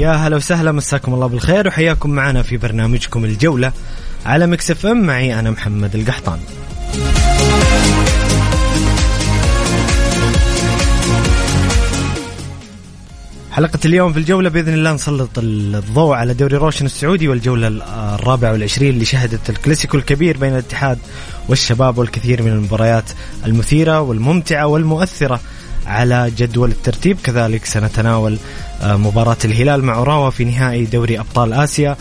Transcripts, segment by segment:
يا هلا وسهلا مساكم الله بالخير وحياكم معنا في برنامجكم الجولة على ميكس أف أم. معي أنا محمد القحطاني. حلقة اليوم في الجولة بإذن الله نسلط الضوء على دوري روشن السعودي والجولة الرابعة والعشرين اللي شهدت الكلاسيكو الكبير بين الاتحاد والشباب والكثير من المباريات المثيرة والممتعة والمؤثرة. على جدول الترتيب. كذلك سنتناول آه، مباراة الهلال مع أوراوا في نهائي دوري أبطال آسيا.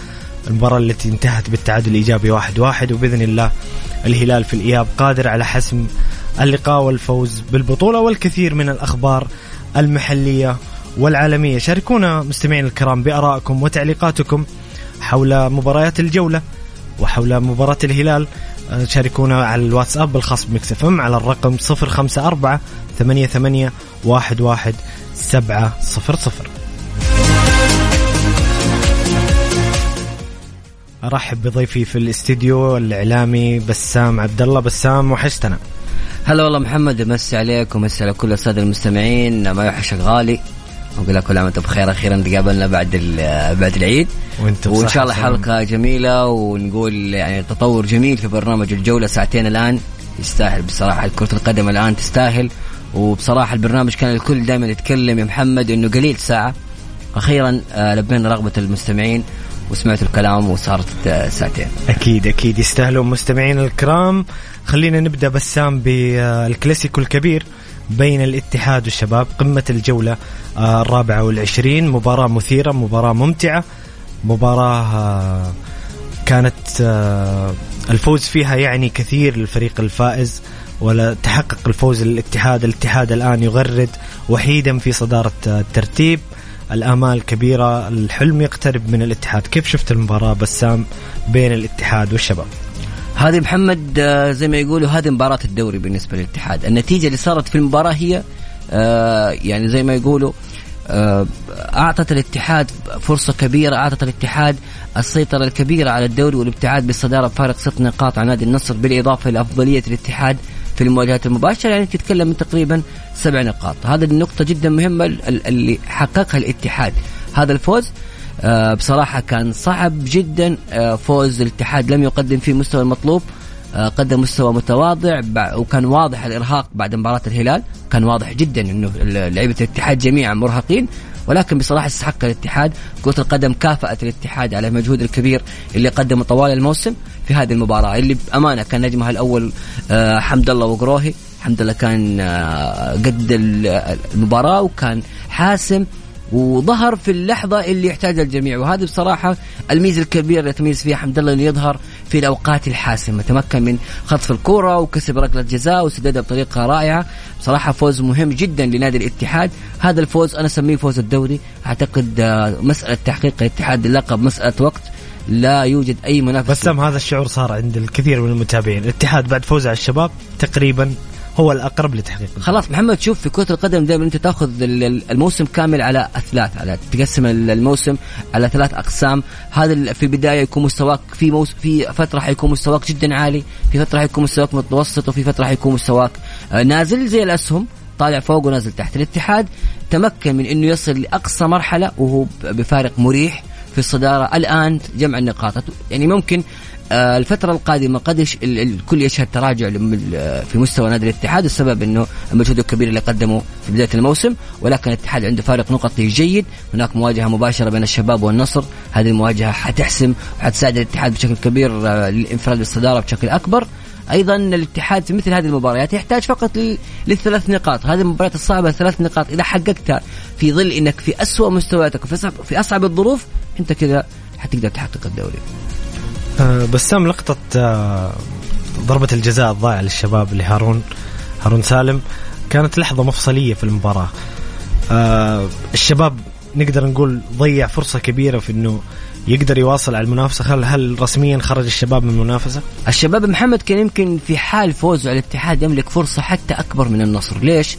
المباراة التي انتهت بالتعادل الإيجابي واحد واحد وبإذن الله الهلال في الإياب قادر على حسم اللقاء والفوز بالبطولة. والكثير من الأخبار المحلية والعالمية. شاركونا مستمعين الكرام بآرائكم وتعليقاتكم حول مباريات الجولة وحول مباراة الهلال. آه، شاركونا على الواتساب الخاص بمكس إف إم على الرقم 054 88 11 700 أرحب بضيفي في الاستديو الإعلامي بسام عبد الله بسام وحشتنا. هلا والله محمد مسي عليك ومسي على كل الساده المستمعين. ما يوحشك غالي أقول لك كل عام وانت بخير أخيرا تقابلنا بعد بعد العيد. وانت وإن شاء الله حلقة جميلة ونقول يعني تطور جميل في برنامج الجولة ساعتين الآن. يستاهل بصراحة كرة القدم الآن تستاهل. وبصراحة البرنامج كان الكل دائما يتكلم يا محمد إنه قليل ساعة. أخيرا آه، لبينا رغبة المستمعين وسمعتوا الكلام وصارت آه، ساعتين. أكيد أكيد يستاهلون مستمعين الكرام. خلينا نبدأ بسام بالكلاسيكو الكبير بين الاتحاد والشباب قمة الجولة آه، الرابعة والعشرين. مباراة مثيرة مباراة ممتعة مباراة كانت الفوز فيها يعني كثير للفريق الفائز. ولا تحقق الفوز للاتحاد الاتحاد الآن يغرد وحيدا في صدارة الترتيب. الآمال كبيرة الحلم يقترب من الاتحاد. كيف شفت المباراة بسام بين الاتحاد والشباب؟ هذه محمد آه، زي ما يقولوا هذه مباراة الدوري بالنسبة للاتحاد. النتيجة اللي صارت في المباراة هي آه، يعني زي ما يقولوا آه، أعطت الاتحاد فرصة كبيرة أعطت الاتحاد السيطرة الكبيرة على الدوري والابتعاد بالصدارة بفارق ست نقاط عن نادي النصر بالإضافة إلى أفضلية الاتحاد في المواجهات المباشرة يعني تتكلم من تقريبا سبع نقاط. هذه النقطة جدا مهمة اللي حققها الاتحاد. هذا الفوز آه، بصراحة كان صعب جدا آه، فوز الاتحاد. لم يقدم فيه مستوى المطلوب آه، قدم مستوى متواضع وكان واضح الإرهاق بعد مباراة الهلال. كان واضح جدا إنه لعيبة الاتحاد جميعا مرهقين. ولكن بصراحة استحق الاتحاد كرة القدم كافات الاتحاد على المجهود الكبير اللي قدمه طوال الموسم في هذه المباراة اللي بأمانة كان نجمها الأول حمد الله وقروهي حمد الله كان قد المباراة وكان حاسم وظهر في اللحظة اللي يحتاجها الجميع. وهذه بصراحة الميزة الكبيرة اللي يتميز فيها حمد الله اللي يظهر في الأوقات الحاسمة. تمكن من خطف الكرة وكسب ركلة جزاء وسددها بطريقة رائعة. بصراحة فوز مهم جدا لنادي الاتحاد. هذا الفوز أنا أسميه فوز الدوري. أعتقد آه، مسألة تحقيق الاتحاد اللقب مسألة وقت لا يوجد أي منافس بسام هذا الشعور صار عند الكثير من المتابعين. الاتحاد بعد فوزه على الشباب تقريبا هو الأقرب لتحقيق خلاص محمد شوف في كرة القدم دائما أنت تأخذ الموسم كامل على اثلاث على تقسم الموسم على ثلاث أقسام. هذا في البداية يكون مستواك في موس في فترة حيكون مستواك جدا عالي في فترة حيكون مستواك متوسط وفي فترة حيكون مستواك آه، نازل زي الأسهم طالع فوق ونازل تحت. الاتحاد تمكن من إنه يصل لأقصى مرحلة وهو بفارق مريح في الصدارة. الآن جمع النقاط. يعني ممكن آه، الفترة القادمة قد. الكل يشهد تراجع في مستوى نادي الاتحاد السبب إنه المجهود الكبير اللي قدمه في بداية الموسم ولكن الاتحاد عنده فارق نقطي جيد. هناك مواجهة مباشرة بين الشباب والنصر. هذه المواجهة حتحسم وحتساعد الاتحاد بشكل كبير آه، للإنفراد بالصدارة بشكل أكبر. أيضا الاتحاد في مثل هذه المباريات يحتاج فقط للثلاث نقاط. هذه المباريات الصعبة ثلاث نقاط. إذا حققتها في ظل إنك في اسوء مستوياتك وفي أصعب الظروف أنت كذا حتقدر تحقق الدوري. بسام لقطة أه ضربة الجزاء الضائعة للشباب لهارون هارون سالم كانت لحظة مفصلية في المباراة أه الشباب نقدر نقول ضيع فرصة كبيرة في إنه يقدر يواصل على المنافسة هل هل رسميا خرج الشباب من المنافسة؟ الشباب محمد كان يمكن في حال فوزه على الاتحاد يملك فرصة حتى أكبر من النصر، ليش؟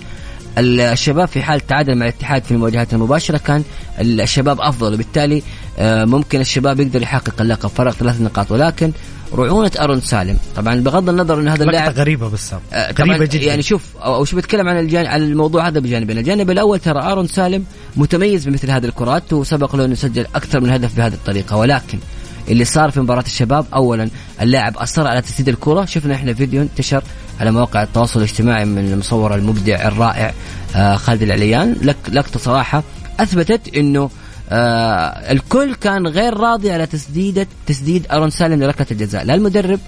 الشباب في حال تعادل مع الاتحاد في المواجهات المباشرة كان الشباب أفضل وبالتالي آه، ممكن الشباب يقدر يحقق اللقب فرق ثلاث نقاط. ولكن رعونة أرون سالم طبعا بغض النظر إن هذا اللاعب غريبة بس. آه غريبة جدا. يعني شوف أو شو بتكلم عن الجانب عن الموضوع هذا بجانبين الجانب الأول ترى أرون سالم متميز بمثل هذه الكرات وسبق له انه يسجل أكثر من هدف بهذه الطريقة. ولكن اللي صار في مباراة الشباب. اولا اللاعب أصر على تسديد الكرة. شفنا إحنا فيديو انتشر على مواقع التواصل الاجتماعي من المصور المبدع الرائع آه خالد العليان. لك لقطة صراحة أثبتت إنه آه الكل كان غير راضي على تسديده تسديد أرون سالم لركلة الجزاء. لا المدرب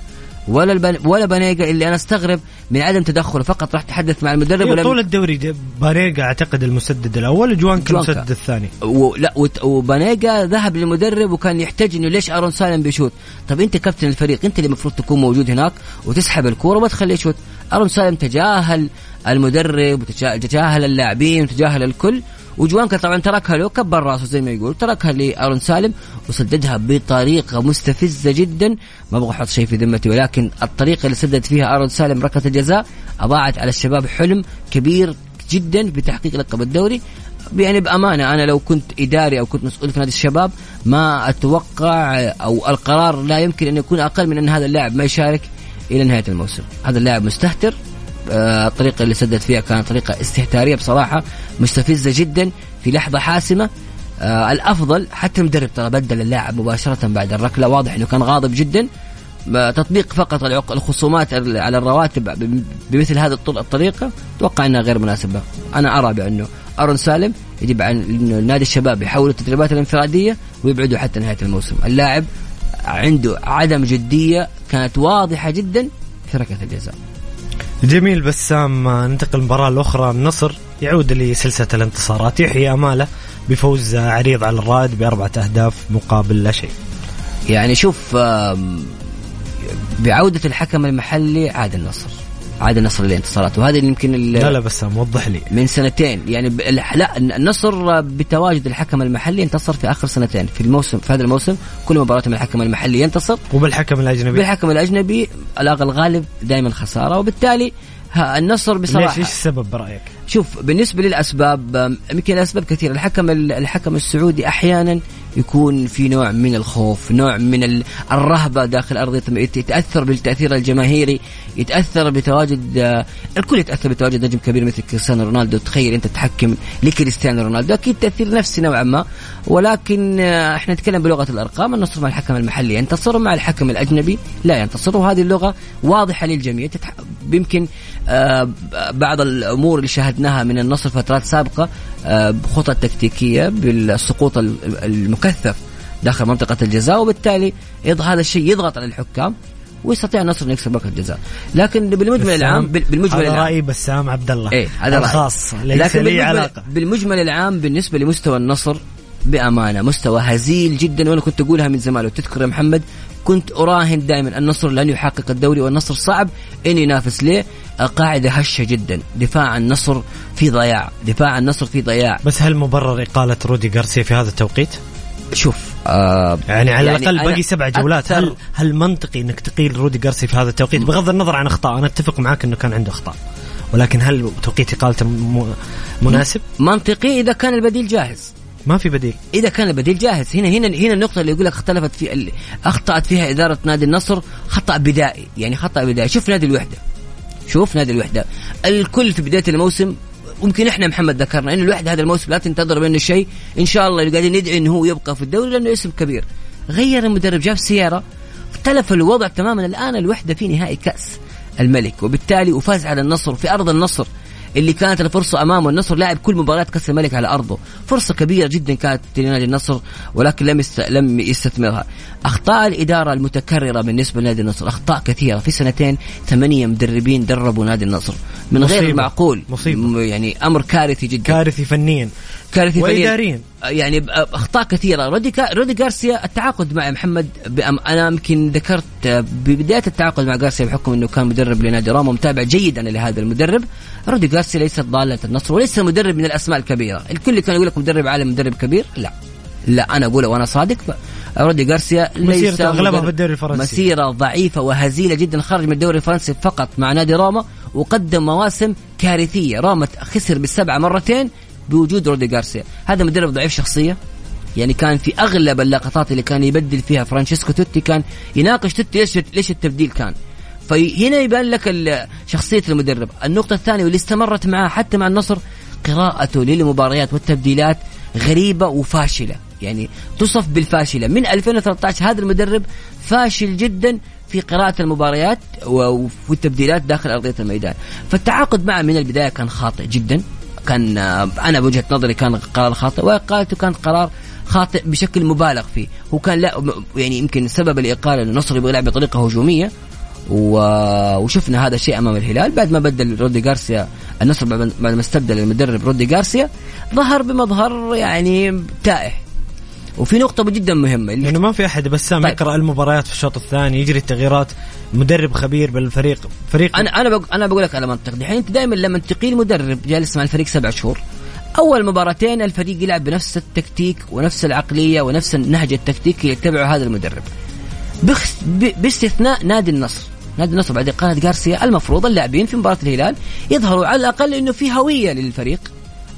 ولا البن ولا بانيجا اللي أنا أستغرب من عدم تدخله. فقط راح تحدث مع المدرب ولا طول الدوري بانيجا أعتقد المسدد الأول وجوانكا المسدد الثاني. لا وبانيجا ذهب للمدرب وكان يحتج إنه ليش أرون سالم بيشوت؟ طب أنت كابتن الفريق أنت اللي المفروض تكون موجود هناك وتسحب الكورة وما تخليه يشوت. أرون سالم تجاهل المدرب وتجاهل اللاعبين وتجاهل الكل. وجوانكا طبعا تركها له كبر راسه زي ما يقول تركها لأرون سالم وسددها بطريقة مستفزة جدا. ما أبغى أحط شيء في ذمتي ولكن الطريقة اللي سدد فيها أرون سالم ركلة الجزاء أضاعت على الشباب حلم كبير جدا بتحقيق لقب الدوري. يعني بأمانة أنا لو كنت إداري أو كنت مسؤول في نادي الشباب ما أتوقع أو القرار لا يمكن أن يكون أقل من أن هذا اللاعب ما يشارك إلى نهاية الموسم. هذا اللاعب مستهتر آه، الطريقة اللي سدد فيها كانت طريقة استهتارية بصراحة مستفزة جدا في لحظة حاسمة. آه الأفضل حتى المدرب ترى بدل اللاعب مباشرة بعد الركلة واضح إنه كان غاضب جدا. آه، تطبيق فقط الخصومات على الرواتب بمثل هذه الطريقة أتوقع إنها غير مناسبة. أنا أرى بأنه أرون سالم يجب عن نادي الشباب يحول التدريبات الانفرادية ويبعدوا حتى نهاية الموسم. اللاعب عنده عدم جدية كانت واضحة جدا في ركلة الجزاء. جميل بسام ننتقل المباراة الأخرى. النصر يعود لسلسلة الانتصارات. يحيي أماله بفوز عريض على الرائد بأربعة أهداف مقابل لا شيء. يعني شوف بعودة الحكم المحلي عاد النصر. عاد النصر للانتصارات. وهذا اللي يمكن لا لا بس موضح لي. من سنتين. يعني لا النصر بتواجد الحكم المحلي انتصر في آخر سنتين. في الموسم في هذا الموسم كل مباراة من الحكم المحلي ينتصر. وبالحكم الأجنبي. بالحكم الأجنبي الغالب دائما خسارة. وبالتالي النصر بصراحة ليش إيش السبب برأيك؟ شوف بالنسبة للأسباب يمكن الأسباب كثيرة. الحكم الحكم السعودي أحيانا يكون في نوع من الخوف نوع من الرهبة داخل ارضيه يتأثر بالتأثير الجماهيري يتأثر بتواجد الكل يتأثر بتواجد نجم كبير مثل كريستيانو رونالدو. تخيل أنت تحكم لكريستيانو رونالدو. أكيد تأثير نفسي نوعا ما. ولكن إحنا نتكلم بلغة الأرقام. النصر مع الحكم المحلي ينتصر مع الحكم الأجنبي لا ينتصر. وهذه اللغة واضحة للجميع. يمكن آه، بعض الأمور اللي شاهدناها من النصر فترات سابقة آه، بخطط تكتيكية بالسقوط المكثف داخل منطقة الجزاء وبالتالي هذا الشيء يضغط على الحكام ويستطيع النصر إنه يكسب ركله الجزاء. لكن بالمجمل العام بالمجمل هذا راي بسام عبد الله إيه هذا الخاص ليس لكن لي علاقة. بالمجمل العام بالنسبة لمستوى النصر بأمانة مستوى هزيل جدا وأنا كنت أقولها من زمان. لو تذكر يا محمد كنت أراهن دائما النصر لن يحقق الدوري والنصر صعب إن ينافس ليه؟ القاعدة هشة جدا. دفاع النصر في ضياع. دفاع النصر في ضياع. بس هل مبرر إقالة رودي غارسيا في هذا التوقيت؟ شوف آه يعني على يعني الأقل باقي سبع جولات. هل هل منطقي إنك تقيل رودي غارسيا في هذا التوقيت؟ بغض النظر عن أخطاء. أنا أتفق معك إنه كان عنده أخطاء. ولكن هل توقيت إقالته مناسب؟ منطقي إذا كان البديل جاهز. ما في بديل. إذا كان البديل جاهز. هنا هنا هنا النقطة اللي يقول لك اختلفت في أخطأت فيها إدارة نادي النصر خطأ بدائي. يعني خطأ بدائي. شوف نادي الوحدة. شوف نادي الوحدة. الكل في بداية الموسم ويمكن إحنا محمد ذكرنا إنه الوحدة هذا الموسم لا تنتظر منه شيء. إن شاء الله اللي قاعدين ندعي إنه هو يبقى في الدوري لأنه اسم كبير. غير المدرب جاب سيارة اختلف الوضع تماما. الآن الوحدة في نهائي كأس الملك وبالتالي وفاز على النصر في أرض النصر. اللي كانت الفرصة أمامه. النصر لاعب كل مباراة كأس الملك على أرضه. فرصة كبيرة جدا كانت لنادي النصر ولكن لم. لم يستثمرها. أخطاء الإدارة المتكررة بالنسبة لنادي النصر. أخطاء كثيرة. في سنتين ثمانية مدربين دربوا نادي النصر. من مصيبة. غير المعقول مصيبة. يعني أمر كارثي جدا. كارثي فنيا. كارثي فنياً. وإدارياً. يعني أخطاء كثيرة. رودي كا رودي غارسيا التعاقد مع محمد بأم أنا يمكن ذكرت ببداية التعاقد مع غارسيا بحكم إنه كان مدرب لنادي روما ومتابع جيد أنا لهذا المدرب. رودي غارسيا ليست ضالة النصر وليس مدرب من الأسماء الكبيرة. الكل كان يقول لك مدرب عالم مدرب كبير. لا. لا أنا أقول وأنا صادق. رودي غارسيا ليس مسيرته أغلبها مدرب- في الدوري الفرنسي. مسيرة ضعيفة وهزيلة جدا. خرج من الدوري الفرنسي فقط مع نادي روما وقدم مواسم كارثية. روما خسر بالسبعة مرتين. بوجود رودي غارسيا. هذا مدرب ضعيف شخصيه يعني كان في أغلب اللقطات اللي كان يبدل فيها فرانشيسكو توتي كان يناقش توتي ليش ليش التبديل كان. فهنا يبان لك شخصية المدرب. النقطة الثانية واللي استمرت معاه حتى مع النصر قراءته للمباريات والتبديلات غريبة وفاشلة. يعني تصف بالفاشلة. من 2013 هذا المدرب فاشل جدا في قراءة المباريات والتبديلات داخل أرضية الميدان. فالتعاقد معه من البداية كان خاطئ جدا. كان أنا بوجهة نظري كان قرار خاطئ وإقالته كان قرار خاطئ بشكل مبالغ فيه. هو كان لا يعني يمكن سبب الإقالة أنه النصر يبغى يلعب بطريقة هجومية و... وشفنا هذا الشيء أمام الهلال. بعد ما بدل رودي غارسيا النصر بعد ما استبدل المدرب رودي غارسيا ظهر بمظهر يعني تائه. وفي نقطة جدا مهمة اللي لأنه ما في أحد بسام طيب. يقرأ المباريات في الشوط الثاني يجري التغييرات مدرب خبير بالفريق فريق أنا أنا بق... أنا بقول لك على منطق. دحين أنت دائما لما تقيل مدرب جالس مع الفريق سبع شهور أول مباراتين الفريق يلعب بنفس التكتيك ونفس العقلية ونفس النهج التكتيكي اللي يتبعه هذا المدرب. بخس... ب... باستثناء نادي النصر. نادي النصر بعد إقالة غارسيا المفروض اللاعبين في مباراة الهلال يظهروا على الأقل إنه في هوية للفريق.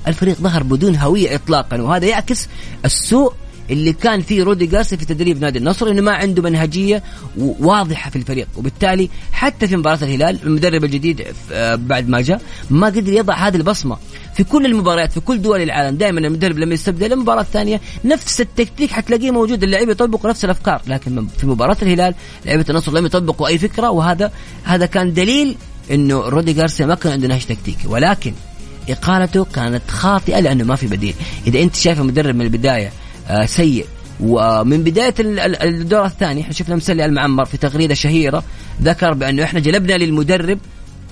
الفريق ظهر بدون هوية اطلاقا وهذا يعكس السوء اللي كان فيه رودي جارسيا في تدريب نادي النصر إنه ما عنده منهجية واضحة في الفريق. وبالتالي حتى في مباراة الهلال المدرب الجديد آه، بعد ما جاء ما قدر يضع هذه البصمة. في كل المباريات في كل دول العالم دائما المدرب لما يستبدل المباراة الثانية نفس التكتيك حتلاقيه موجود اللعيبة يطبقوا نفس الأفكار. لكن في مباراة الهلال لعيبة النصر لم يطبقوا أي فكرة وهذا هذا كان دليل إنه رودي جارسيا ما كان عنده نهج تكتيكي. ولكن إقالته كانت خاطئة لأنه ما في بديل. إذا أنت شايف المدرب من البداية سيء. ومن بداية ال- ال- الدور الثاني إحنا شفنا مسلي المعمر في تغريدة شهيرة ذكر بأنه إحنا جلبنا للمدرب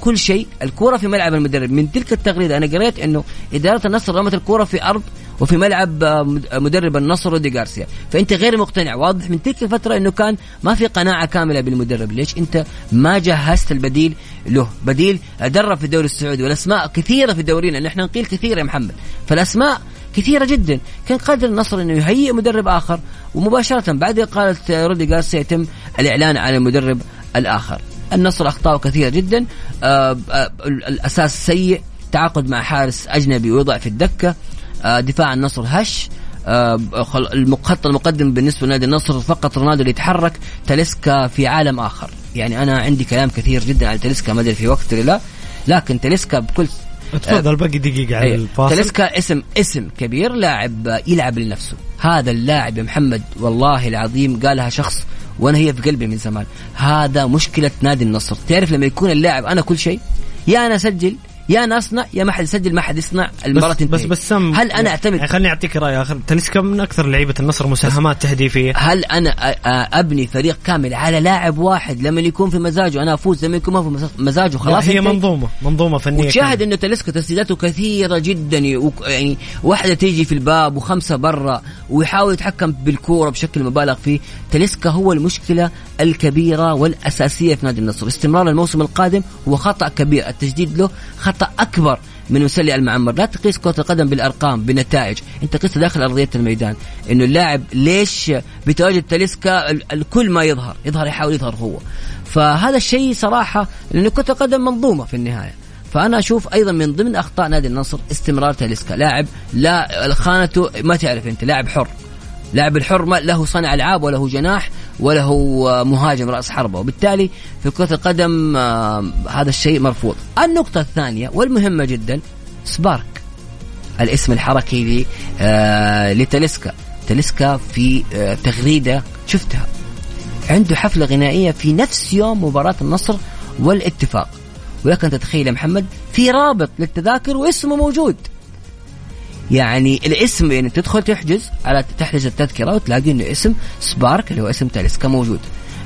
كل شيء الكرة في ملعب المدرب. من تلك التغريدة أنا قريت أنه إدارة النصر رمت الكرة في أرض وفي ملعب آه، مد- مدرب النصر رودي غارسيا. فأنت غير مقتنع. واضح من تلك الفترة أنه كان ما في قناعة كاملة بالمدرب. ليش أنت ما جهزت البديل له؟ بديل درب في الدوري السعودي والأسماء كثيرة في دورينا. نحن نقيل كثير يا محمد. فالأسماء كثيرة جدا. كان قادر النصر أنه يهيئ مدرب آخر ومباشرة بعد إقالة رودي غارسيا يتم الإعلان عن المدرب الآخر. النصر اخطاءه كثيرة جدا. آه آه الأساس سيء. تعاقد مع حارس أجنبي ويوضع في الدكة. آه دفاع النصر هش. خل- الخط المقدم بالنسبة لنادي النصر فقط رونالدو اللي يتحرك. تاليسكا في عالم آخر. يعني أنا عندي كلام كثير جدا عن تاليسكا ما أدري في وقت ولا لا. لكن تاليسكا بكل تفضل باقي دقيقة على أيوة. الفاصل. تاليسكا اسم اسم كبير لاعب آه، يلعب لنفسه. هذا اللاعب يا محمد والله العظيم قالها شخص وأنا هي في قلبي من زمان. هذا مشكلة نادي النصر. تعرف لما يكون اللاعب أنا كل شيء يا أنا أسجل يا أنا اصنع يا ما حد يسجل ما حد يصنع. المباراة بس تنتهي. بس بسام هل أنا اعتمد يعني خليني أعطيك رأي آخر. تاليسكا من أكثر لعيبة النصر مساهمات تهديفية؟ هل أنا أبني فريق كامل على لاعب واحد لما يكون في مزاجه؟ أنا أفوز لما يكون ما في مز- مزاجه. خلاص هي؟ منظومه منظومة فنية وتشاهد. إنه تلسكا تسديداته كثيرة جدا يعني واحدة تيجي في الباب وخمسة برا ويحاول يتحكم بالكورة بشكل مبالغ فيه. تلسكا هو المشكلة الكبيرة والأساسية في نادي النصر. استمرار الموسم القادم هو خطأ كبير. التجديد له خطأ أكبر من مسلي المعمر. لا تقيس كرة القدم بالأرقام بنتائج أنت قيس داخل أرضية الميدان. إنه اللاعب ليش بتواجد تاليسكا ال- الكل ما يظهر. يظهر يحاول يظهر هو. فهذا الشيء صراحة لأنه كرة القدم منظومة في النهاية. فأنا أشوف أيضا من ضمن أخطاء نادي النصر استمرار تاليسكا. لاعب لا خانته ما تعرف أنت لاعب حر. لاعب الحر ما له صانع ألعاب وله جناح وله آه، مهاجم رأس حربة. وبالتالي في كرة القدم آه، هذا الشيء مرفوض. النقطة الثانية والمهمة جدا سبارك. الاسم الحركي آه لتلسكا تلسكا في تغريدة شفتها. عنده حفلة غنائية في نفس يوم مباراة النصر والاتفاق. ولكن تتخيل يا محمد في رابط للتذاكر واسمه موجود. يعني الاسم يعني تدخل تحجز على تحجز التذكرة وتلاقي إنه اسم سبارك اللي هو اسم تلسكا موجود.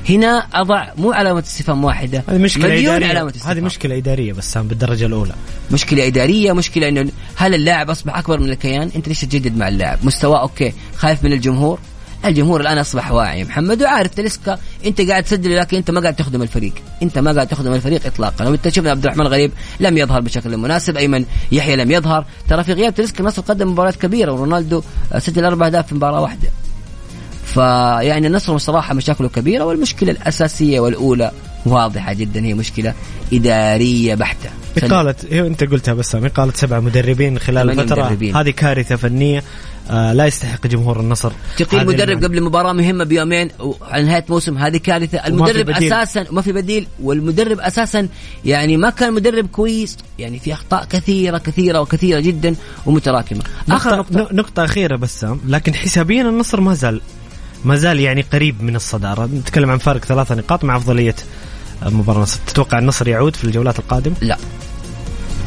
هنا أضع مو علامة استفهام واحدة هذه مشكلة مليون إدارية. علامة استفهام. هذه مشكلة إدارية بس بالدرجة الأولى. مشكلة إدارية مشكلة إنه هل اللاعب أصبح أكبر من الكيان؟ أنت ليش تجدد مع اللاعب؟ مستواه أوكي خايف من الجمهور؟ الجمهور الآن أصبح واعي. محمد وعارف تلسكا أنت قاعد تسجل لكن أنت ما قاعد تخدم الفريق. أنت ما قاعد تخدم الفريق اطلاقا. وإنت شفنا عبد الرحمن غريب لم يظهر بشكل مناسب. أيمن يحيى لم يظهر. ترى في غياب تلسكا النصر قدم مباريات كبيرة ورونالدو سجل أربع أهداف في مباراة واحدة. فيعني النصر بصراحة مشاكله كبيرة والمشكلة الأساسية والأولى واضحة جدا هي مشكلة إدارية بحتة. إقالة إيه أنت قلتها بس إقالة سبعة مدربين خلال مدربين. هذه كارثة فنية. آه لا يستحق جمهور النصر. تقيل مدرب. قبل مباراة مهمة بيومين وعلى نهاية موسم. هذه كارثة. المدرب. أساسا ما في بديل. والمدرب أساسا يعني ما كان مدرب كويس. يعني في أخطاء كثيرة كثيرة وكثيرة جدا ومتراكمة. آخر نقطة, نقطة. نقطة أخيرة بس لكن حسابيا النصر ما زال ما زال يعني قريب من الصدارة. نتكلم عن فارق ثلاثة نقاط مع أفضلية مباراة النصر تتوقع النصر يعود في الجولات القادمة؟ لا.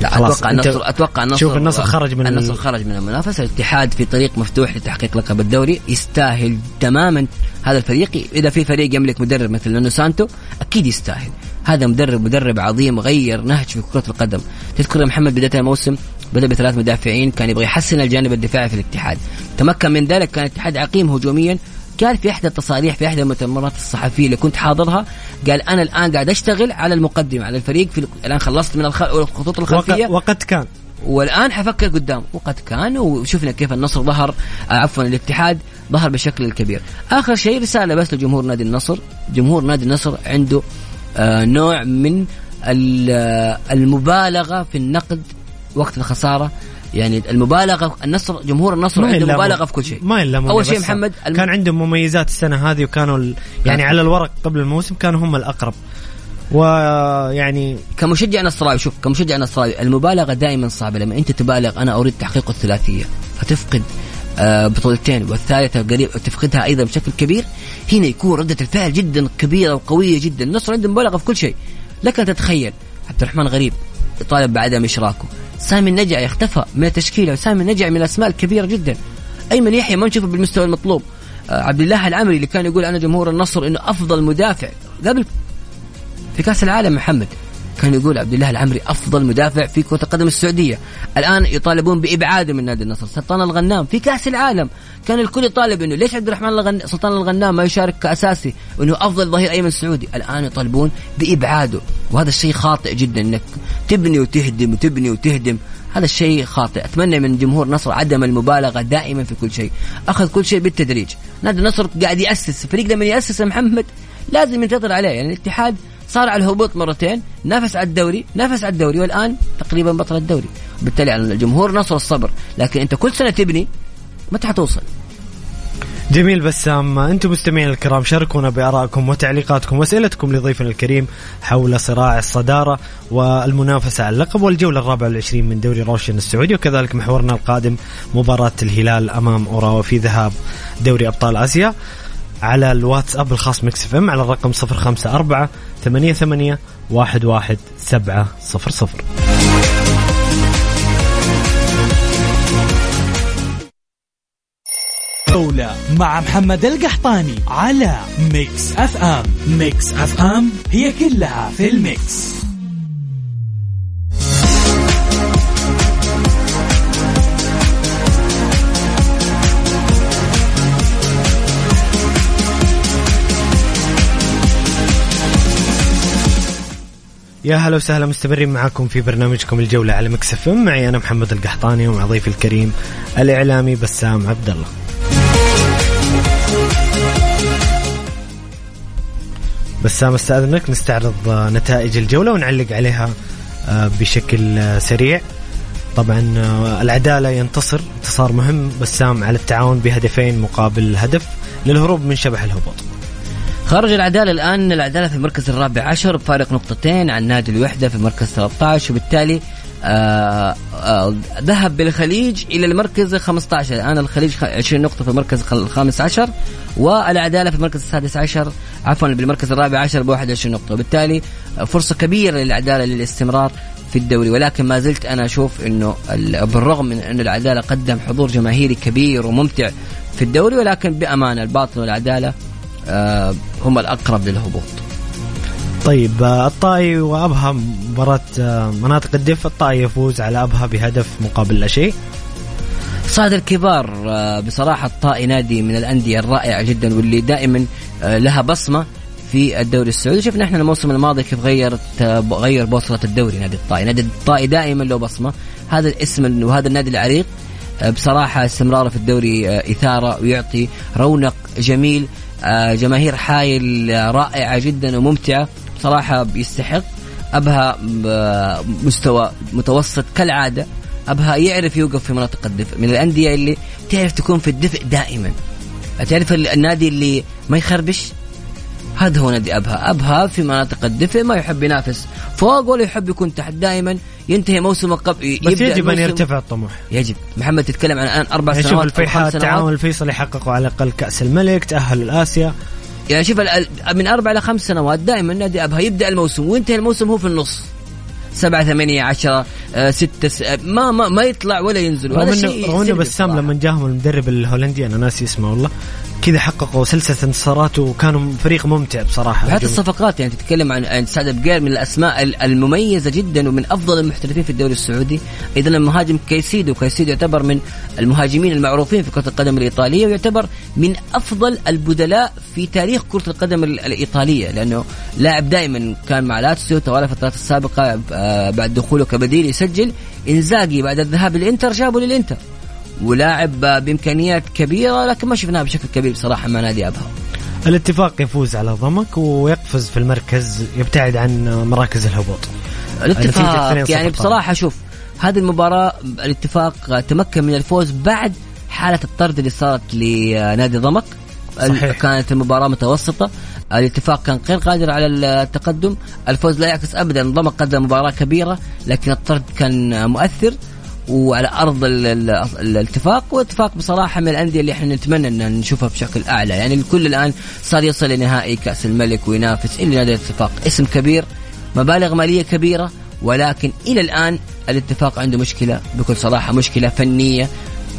لا أتوقع النصر أتوقع النصر شوف النصر خرج من النصر ال- خرج من المنافسة. الاتحاد في طريق مفتوح لتحقيق لقب الدوري يستاهل تماما هذا الفريق. إذا في فريق يملك مدرب مثل نونو سانتو أكيد يستاهل. هذا مدرب مدرب عظيم غير نهج في كرة القدم. تذكر محمد بداية الموسم بدأ بثلاث مدافعين كان يبغى يحسن الجانب الدفاعي في الاتحاد. تمكن من ذلك كان الاتحاد عقيم هجوميا قال في إحدى التصاريح في إحدى المؤتمرات الصحفية اللي كنت حاضرها قال أنا الآن قاعد أشتغل على المقدمة على الفريق في الآن خلصت من الخ- الخطوط الخلفية. وقد, وقد كان. والآن حفكر قدام. وقد كان وشفنا كيف النصر ظهر آه، عفوا الاتحاد ظهر بالشكل الكبير آخر شيء رسالة بس لجمهور نادي النصر. جمهور نادي النصر عنده آه نوع من آه، المبالغة في النقد وقت الخسارة. يعني المبالغة النصر جمهور النصر عنده مبالغة في كل شيء. ما يلامون أول شيء محمد الم- كان عندهم مميزات السنة هذه وكانوا ال... يعني على الورق قبل الموسم كانوا هم الأقرب. ويعني كمشجع نصراوي شوف كمشجع نصراوي المبالغة دائما صعبة. لما أنت تبالغ أنا أريد تحقيق الثلاثية فتفقد آه، بطولتين والثالثة قريب تفقدها أيضا بشكل كبير. هنا يكون ردة الفعل جدا كبيرة وقوية جدا. النصر عنده مبالغة في كل شيء. لكن تتخيل عبد الرحمن غريب يطالب بعدم إشراكه. سامي النجع اختفى من التشكيلة وسامي النجع من الأسماء الكبيرة جدا. أيمن يحيى ما نشوفه بالمستوى المطلوب. آه، عبد الله العمري اللي كان يقول أنا جمهور النصر إنه أفضل مدافع. قبل في كأس العالم محمد. كان يقول عبد الله العمري أفضل مدافع في كرة القدم السعودية. الآن يطالبون بابعاده من نادي النصر. سلطان الغنام في كأس العالم. كان الكل يطالب إنه ليش عبد الرحمن الغن... سلطان الغنام ما يشارك كأساسي؟ وإنه أفضل ظهير أيمن سعودي. الآن يطالبون بإبعاده. وهذا الشيء خاطئ جدا إنك تبني وتهدم وتبني وتهدم. هذا الشيء خاطئ. أتمنى من جمهور النصر عدم المبالغة دائما في كل شيء. أخذ كل شيء بالتدريج. نادي النصر قاعد يأسس. فريق لما يأسس يا محمد لازم ينتظر عليه. يعني الاتحاد صار على الهبوط مرتين نافس على الدوري نافس على الدوري والآن تقريبا بطل الدوري. بالتالي على الجمهور نصر الصبر لكن أنت كل سنة تبني متى حتوصل جميل بسام أنتم مستمعين الكرام شاركونا بآرائكم وتعليقاتكم وأسئلتكم لضيفنا الكريم حول صراع الصدارة والمنافسة على اللقب والجولة الرابعه والعشرين من دوري روشن السعودي. وكذلك محورنا القادم مباراة الهلال أمام اوراوا في ذهاب دوري أبطال آسيا. على الواتساب الخاص Mix FM على الرقم 054 88 11700 جولة مع محمد القحطاني على Mix FM. Mix FM هي كلها في ال mix. يا هلا وسهلا مستمرين معاكم في برنامجكم الجولة على Mix FM معي أنا محمد القحطاني ومع ضيفي الكريم الإعلامي بسام عبد الله بسام أستأذنك نستعرض نتائج الجولة ونعلق عليها آه، بشكل سريع. طبعا آه، العدالة ينتصر انتصار مهم. بسام على التعاون بهدفين مقابل هدف للهروب من شبح الهبوط. خرج العدالة الآن العدالة في المركز الرابع عشر بفارق نقطتين عن نادي الوحدة في المركز 13 وبالتالي آه، آه، ذهب بالخليج إلى المركز ال 15 الآن الخليج 20 نقطة في المركز الخامس عشر والعدالة في المركز السادس عشر عفوا بالمركز الرابع عشر ب 21 نقطة. وبالتالي فرصة كبيرة للعدالة للاستمرار في الدوري. ولكن ما زلت أنا أشوف إنه بالرغم من انه العدالة قدم حضور جماهيري كبير وممتع في الدوري ولكن بأمانة الباطن والعدالة آه، هم الأقرب للهبوط. طيب آه، الطائي وأبها مباراة آه، مناطق الدف الطائي يفوز على أبها بهدف مقابل لا شيء. صعد الكبار بصراحة الطائي نادي من الأندية الرائعة جدا واللي دائما لها بصمة في الدوري السعودي شفنا إحنا الموسم الماضي كيف غيرت غير بوصلة الدوري نادي الطائي نادي الطائي دائما له بصمة هذا الاسم وهذا النادي العريق بصراحة استمراره في الدوري آه، إثارة ويعطي رونق جميل آه، جماهير حايل رائعة جدا وممتعة. بصراحة بيستحق أبها آه، مستوى متوسط كالعادة. أبها يعرف يوقف في مناطق الدفء. من الأندية اللي تعرف تكون في الدفء دائما. تعرف النادي اللي ما يخربش؟ هذا هو نادي أبها، أبها في مناطق الدفء ما يحب ينافس فوق ولا يحب يكون تحت. دائما ينتهي موسمه قبل بس يجب أن يرتفع الطموح. يجب. محمد تتكلم عن الان أربع يعني سنوات شوف الفيحاء التعاون الفيصلي حققوا على الاقل كأس الملك تاهلوا لآسيا. يعني شوف من أربع إلى خمس سنوات دائما نادي أبها يبدأ الموسم وينتهي الموسم هو في النص. سبعة ثمانية عشرة آه، ستة س... ما ما ما يطلع ولا ينزل رغم انه بسام لما جاهم المدرب الهولندي أنا ناسي اسمه والله. كذا حققوا سلسلة انتصارات وكانوا فريق ممتع بصراحة. حتى الصفقات يعني تتكلم عن سعد بقير من الأسماء المميزة جدا ومن أفضل المحترفين في الدوري السعودي. أيضا المهاجم كايسيدو كايسيدو يعتبر من المهاجمين المعروفين في كرة القدم الإيطالية ويعتبر من أفضل البدلاء في تاريخ كرة القدم الإيطالية لأنه لاعب دائما كان مع لاتسيو طوال الفترات السابقة آه، بعد دخوله كبديل يسجل. إنزاجي بعد الذهاب للإنتر جابوا للإنتر. ولاعب بامكانيات كبيرة لكن ما شفناها بشكل كبير بصراحة مع نادي أبها. الاتفاق يفوز على ضمك ويقفز في المركز يبتعد عن مراكز الهبوط. الاتفاق يعني بصراحة شوف هذه المباراة الاتفاق تمكن من الفوز بعد حالة الطرد اللي صارت لنادي ضمك صحيح. كانت المباراة متوسطة الاتفاق كان غير قادر على التقدم الفوز لا يعكس ابدا ضمك قدم مباراة كبيرة لكن الطرد كان مؤثر وعلى ارض الاتفاق والاتفاق بصراحة من الأندية اللي إحنا نتمنى إن نشوفها بشكل أعلى. يعني الكل الآن صار يصل لنهائي كأس الملك وينافس الا نادي الاتفاق. اسم كبير مبالغ مالية كبيرة ولكن إلى الآن الاتفاق عنده مشكلة بكل صراحة مشكلة فنية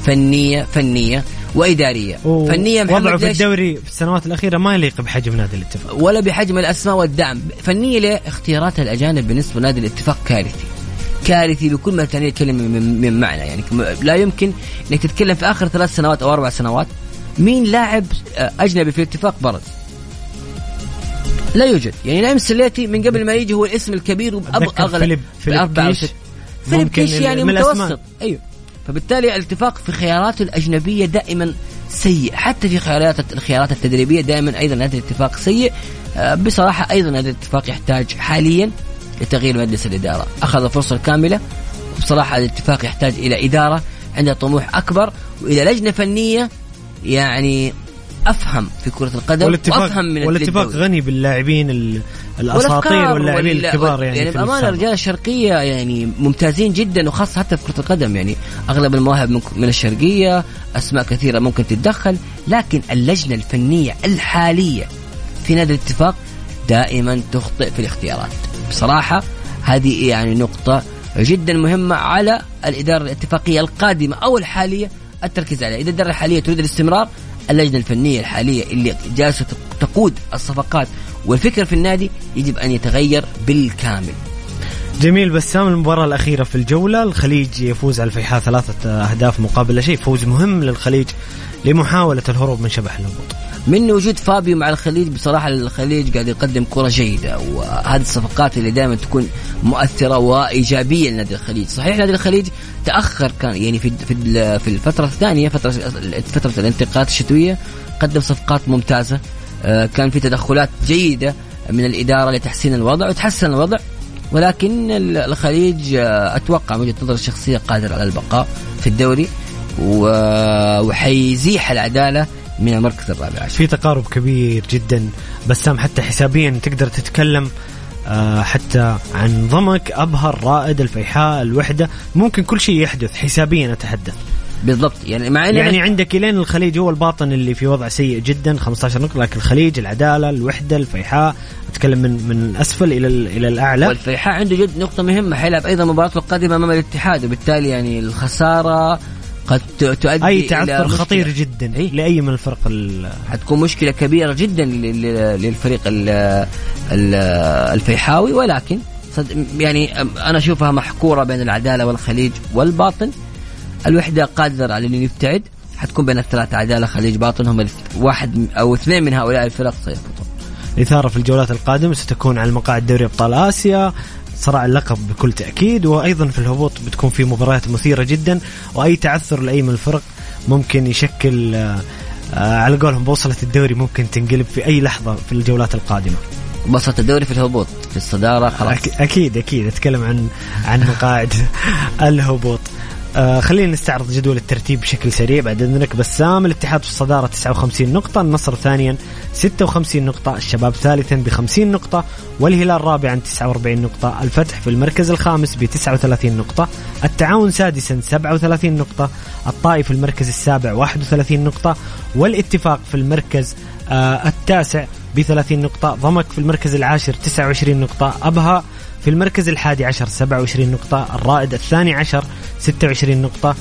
فنية فنية وإدارية. فنية محمد وضعه في الدوري في السنوات الأخيرة ما يليق بحجم نادي الاتفاق. ولا بحجم الأسماء والدعم. فنية ليه اختيارات الأجانب بالنسبة لنادي الاتفاق كارثي. كارثي بكل ما تعني الكلمة من, معنى. يعني لا يمكن إنك تتكلم في آخر ثلاث سنوات أو أربع سنوات مين لاعب آه، أجنبي في الاتفاق؟ برز. لا يوجد. يعني نايم سليتي من قبل ما يجي هو الاسم الكبير واغلى فيليب فيليب كيش. فيليب كيش يعني متوسط. أيوه. فبالتالي الاتفاق في خياراته الأجنبية دائما سيء. حتى في خيارات الخيارات التدريبية دائما أيضا هذا الاتفاق سيء. آه، بصراحة أيضا هذا الاتفاق يحتاج حاليا لتغيير مجلس الإدارة. أخذ الفرصة الكاملة بصراحة الاتفاق يحتاج إلى إدارة عندها طموح أكبر وإلى لجنة فنية يعني أفهم في كرة القدم والاتفاق وأفهم من والاتفاق غني باللاعبين الأساطير واللاعبين الكبار يعني يعني بأمانة الرجال الشرقية يعني ممتازين جدا وخاصة حتى في كرة القدم يعني. أغلب المواهب من الشرقية أسماء كثيرة ممكن تتدخل لكن اللجنة الفنية الحالية في نادي الاتفاق دائما تخطئ في الاختيارات. بصراحة هذه يعني نقطة جدا مهمة على الإدارة الاتفاقية القادمة أو الحالية التركيز عليها. إذا الإدارة الحالية تريد الاستمرار اللجنة الفنية الحالية اللي جالسة تقود الصفقات والفكر في النادي يجب أن يتغير بالكامل. جميل بسام المباراة الأخيرة في الجولة الخليج يفوز على الفيحاء ثلاثة أهداف مقابل لا شيء فوز مهم للخليج لمحاولة الهروب من شبح الهبوط. من وجود فابيو مع الخليج بصراحة الخليج قاعد يقدم كرة جيدة وهذه الصفقات اللي دائما تكون مؤثرة وإيجابية لنادي الخليج، صحيح نادي الخليج تأخر كان يعني في في في الفترة الثانية فترة فترة الانتقالات الشتوية قدم صفقات ممتازة آه، كان في تدخلات جيدة من الإدارة لتحسين الوضع وتحسن الوضع ولكن الخليج آه، أتوقع من وجهة نظري الشخصية قادر على البقاء في الدوري وحيزيح العدالة من المركز الرابع عشر. في تقارب كبير جدا بسام حتى حسابيا تقدر تتكلم آه، حتى عن ضمك ابها الرائد الفيحاء الوحدة. ممكن كل شيء يحدث حسابيا أتحدث. بالضبط. يعني مع يعني عندك لين الخليج هو الباطن اللي في وضع سيء جدا 15 نقطة لكن الخليج العدالة الوحدة الفيحاء أتكلم من من أسفل إلى إلى الأعلى. والفيحاء عنده جد نقطة مهمة حيلعب أيضا مباراته القادمة أمام الاتحاد وبالتالي يعني الخسارة قد تؤدي أي تعثر. خطير جدا إيه؟ لأي من الفرق ال- حتكون مشكلة كبيرة جدا لل- لل- للفريق ال- ال- الفيحاوي ولكن يعني أنا أشوفها محكورة بين العدالة والخليج والباطن الوحدة قادرة على انه يبتعد حتكون بين الثلاثة عدالة خليج باطن هم واحد أو اثنين من هؤلاء الفرق سيهبطون الإثارة في الجولات القادمة ستكون على مقاعد دوري أبطال آسيا صراع اللقب بكل تأكيد وأيضا في الهبوط بتكون في مباريات مثيرة جدا وأي تعثر لأي من الفرق ممكن يشكل آه، على قولهم بوصلة الدوري ممكن تنقلب في أي لحظة في الجولات القادمة. بسط الدوري في الهبوط في الصدارة خلاص. أكيد أكيد. أتكلم عن عن مقاعد الهبوط. آه خلينا نستعرض جدول الترتيب بشكل سريع بعد إذنك. بسام الاتحاد في الصدارة 59 نقطة النصر ثانيا 56 نقطة الشباب ثالثا ب 50 نقطة والهلال رابعا 49 نقطة الفتح في المركز الخامس ب 39 نقطة التعاون سادسا 37 نقطة الطائف في المركز السابع 31 نقطة والاتفاق في المركز آه التاسع ب 30 نقطة ضمك في المركز العاشر 29 نقطة أبها في المركز الحادي عشر 27 نقطة الرائد الثاني عشر 26 نقطة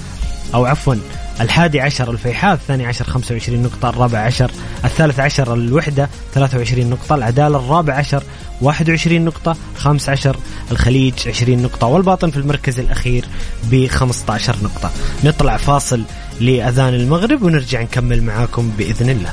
أو عفوا الحادي عشر الفيحاء الثاني عشر 25 نقطة الرابع عشر الثالث عشر الوحدة 23 نقطة العدالة الرابع عشر 21 نقطة الخامس عشر الخليج 20 نقطة والباطن في المركز الأخير ب 15 نقطة. نطلع فاصل لأذان المغرب ونرجع نكمل معاكم بإذن الله.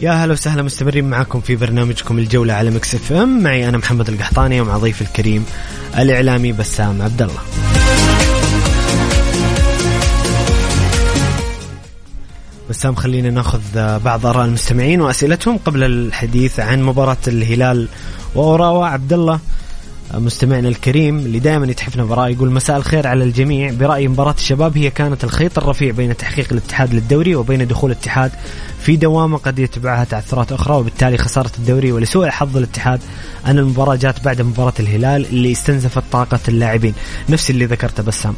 يا هلا وسهلا مستمرين معاكم في برنامجكم الجولة على Mix FM. معي أنا محمد القحطاني ومع ضيفي الكريم الإعلامي بسام عبد الله بسام خلينا ناخذ بعض آراء المستمعين وأسئلتهم قبل الحديث عن مباراة الهلال وأوراوا عبد الله مستمعنا الكريم اللي دائما يتحفنا بآراء يقول مساء الخير على الجميع. برأيي مباراة الشباب هي كانت الخيط الرفيع بين تحقيق الاتحاد للدوري وبين دخول الاتحاد في دوامة قد يتبعها تعثرات أخرى وبالتالي خسارة الدوري ولسوء حظ الاتحاد أن المباراة جات بعد مباراة الهلال اللي استنزفت طاقة اللاعبين. نفس اللي ذكرته بسام.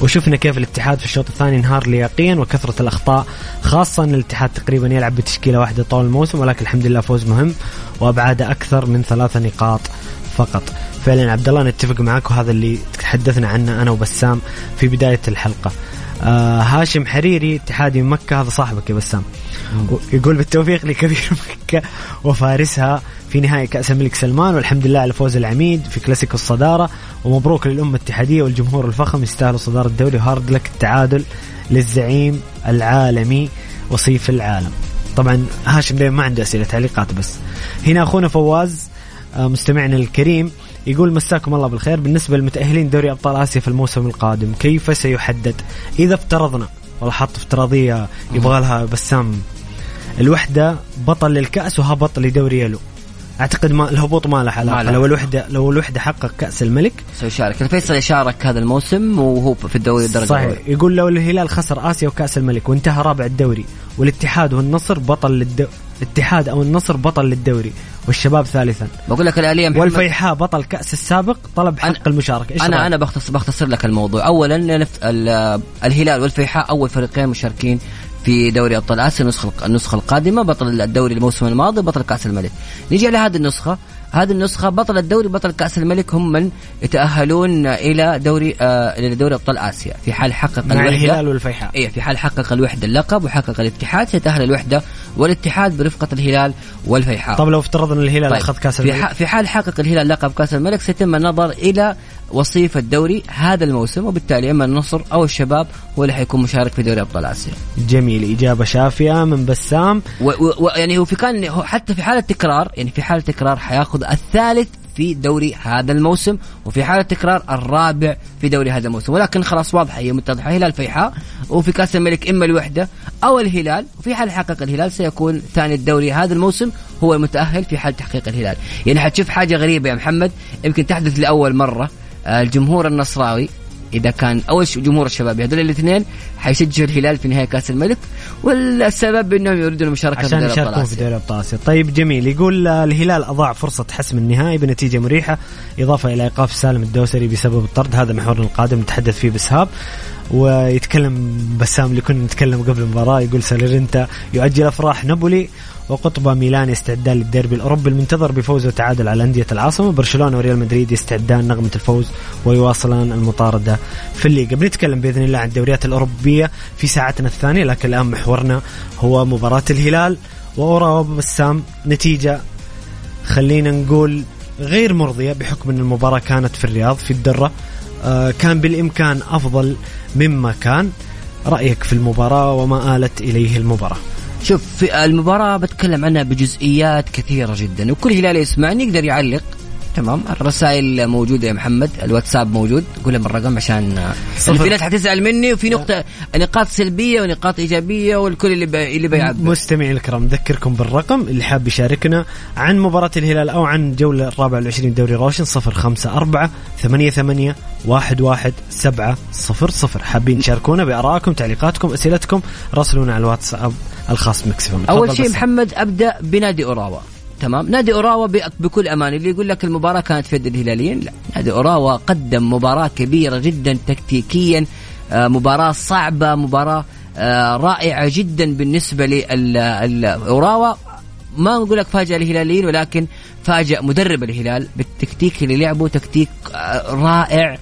وشفنا كيف الاتحاد في الشوط الثاني انهار لياقيا وكثرة الأخطاء خاصة أن الاتحاد تقريبا يلعب بتشكيلة واحدة طول الموسم ولكن الحمد لله فوز مهم وأبعاد أكثر من ثلاثة نقاط. فقط. فعلا عبد الله نتفق معك وهذا اللي تحدثنا عنه أنا وبسام في بداية الحلقة. آه هاشم حريري اتحادي من مكة هذا صاحبك يا بسام. يقول بالتوفيق لكبير مكة وفارسها في نهائي كأس الملك سلمان والحمد لله على فوز العميد في كلاسيكو الصدارة. ومبروك للأمة الاتحادية والجمهور الفخم يستاهلوا صدارة الدوري. و hard luck التعادل للزعيم العالمي وصيف العالم. طبعا هاشم دايما ما عنده أسئلة تعليقات بس. هنا أخونا فواز مستمعنا الكريم يقول مساكم الله بالخير. بالنسبة للمتأهلين دوري أبطال آسيا في الموسم القادم كيف سيحدد؟ إذا افترضنا والله حط افتراضية يبغى لها بسام. الوحدة بطل للكأس وهبط لدوري يلو. أعتقد ما الهبوط ما له علاقة. لو الوحده لو الوحدة حقق كأس الملك. سيشارك. الفيصل يشارك هذا الموسم وهو في الدوري الدرجة صحيح. الأولى. يقول لو الهلال خسر آسيا وكأس الملك وانتهى رابع الدوري والاتحاد والنصر بطل للدوري الاتحاد أو النصر بطل للدوري والشباب ثالثا. بقول لك الاليه محمد والفيحاء بطل كأس السابق طلب حق أنا- المشاركة. إيش أنا رأيك؟ أنا بختصر بختصر لك الموضوع. اولا الهلال والفيحاء أول فريقين مشاركين في دوري أبطال آسيا النسخة النسخة القادمة بطل الدوري الموسم الماضي بطل كأس الملك. نيجي على هذه النسخة. هذه النسخة بطل الدوري بطل كأس الملك هم من يتأهلون إلى دوري آه إلى دوري أبطال آسيا. في حال حقق مع الهلال والفيحاء. إيه في حال حقق الوحدة اللقب وحقق الاتحاد سيتأهل الوحدة والاتحاد برفقة الهلال والفيحاء. طب لو افترضنا الهلال طيب أخذ كأس الملك. في, في حال حقق الهلال لقب كأس الملك سيتم النظر إلى وصيف الدوري هذا الموسم وبالتالي إما النصر أو الشباب هو اللي حيكون مشارك في دوري أبطال آسيا. جميل. إجابة شافية من بسام. ويعني هو في كان هو حتى في حالة تكرار يعني في حالة تكرار حياخذ الثالث في دوري هذا الموسم وفي حالة تكرار الرابع في دوري هذا الموسم. ولكن خلاص واضحة هي متضحة هلال فيحاء وفي كأس الملك إما الوحدة أو الهلال وفي حال حقق الهلال سيكون ثاني الدوري هذا الموسم هو المتأهل في حال تحقيق الهلال. يعني حتشوف حاجة غريبة يا محمد يمكن تحدث لأول مرة. الجمهور النصراوي إذا كان أول جمهور الشباب هذول الاثنين حيشجعوا الهلال في نهائي كأس الملك والسبب إنهم يريدون المشاركه عشان يشاركون في دوري ابطال آسيا. طيب جميل. يقول الهلال أضاع فرصة حسم النهائي بنتيجة مريحة إضافة إلى إيقاف سالم الدوسري بسبب الطرد. هذا محورنا القادم نتحدث فيه بسهاب ويتكلم بسام اللي كنا نتكلم قبل المباراة. يقول سالرينتا يؤجل أفراح نابولي وقطبة ميلان يستعدان للديربي الأوروبي المنتظر بفوز وتعادل على أندية العاصمة. برشلونة وريال مدريد يستعدان نغمة الفوز ويواصلان المطاردة في الليغا. بنتكلم بإذن الله عن الدوريات الأوروبية في ساعتنا الثانية لكن الآن محورنا هو مباراة الهلال وأورا بسام نتيجة خلينا نقول غير مرضية بحكم أن المباراة كانت في الرياض في الدرة. آه كان بالإمكان أفضل مما كان. رأيك في المباراة وما آلت إليه المباراة؟ شوف في المباراة بتكلم عنها بجزئيات كثيرة جدا وكل هلال يسمعني يقدر يعلق. تمام الرسائل موجودة يا محمد الواتساب موجود قول لهم الرقم عشان في ناس حتزعل مني وفي نقطة نقاط سلبية ونقاط إيجابية والكل اللي بي... اللي بيعبر. مستمعين الكرام نذكركم بالرقم اللي حاب يشاركنا عن مباراة الهلال أو عن جولة الرابعه والعشرين دوري روشن صفر خمسة أربعة ثمانية ثمانية واحد واحد سبعة صفر صفر. حابين تشاركونا بآرائكم تعليقاتكم أسئلتكم راسلونا على الواتساب. الخاص مكسفم أول شيء محمد أبدأ بنادي أوراوا. تمام؟ نادي أوراوا بكل أمان اللي يقول لك المباراة كانت في يد الهلاليين؟ لا. نادي أوراوا قدم مباراة كبيرة جدا تكتيكيا آه، مباراة صعبة مباراة آه، رائعة جدا بالنسبة لاوراوا ما نقول لك فاجأ الهلاليين ولكن فاجأ مدرب الهلال بالتكتيك اللي لعبه تكتيك آه، رائع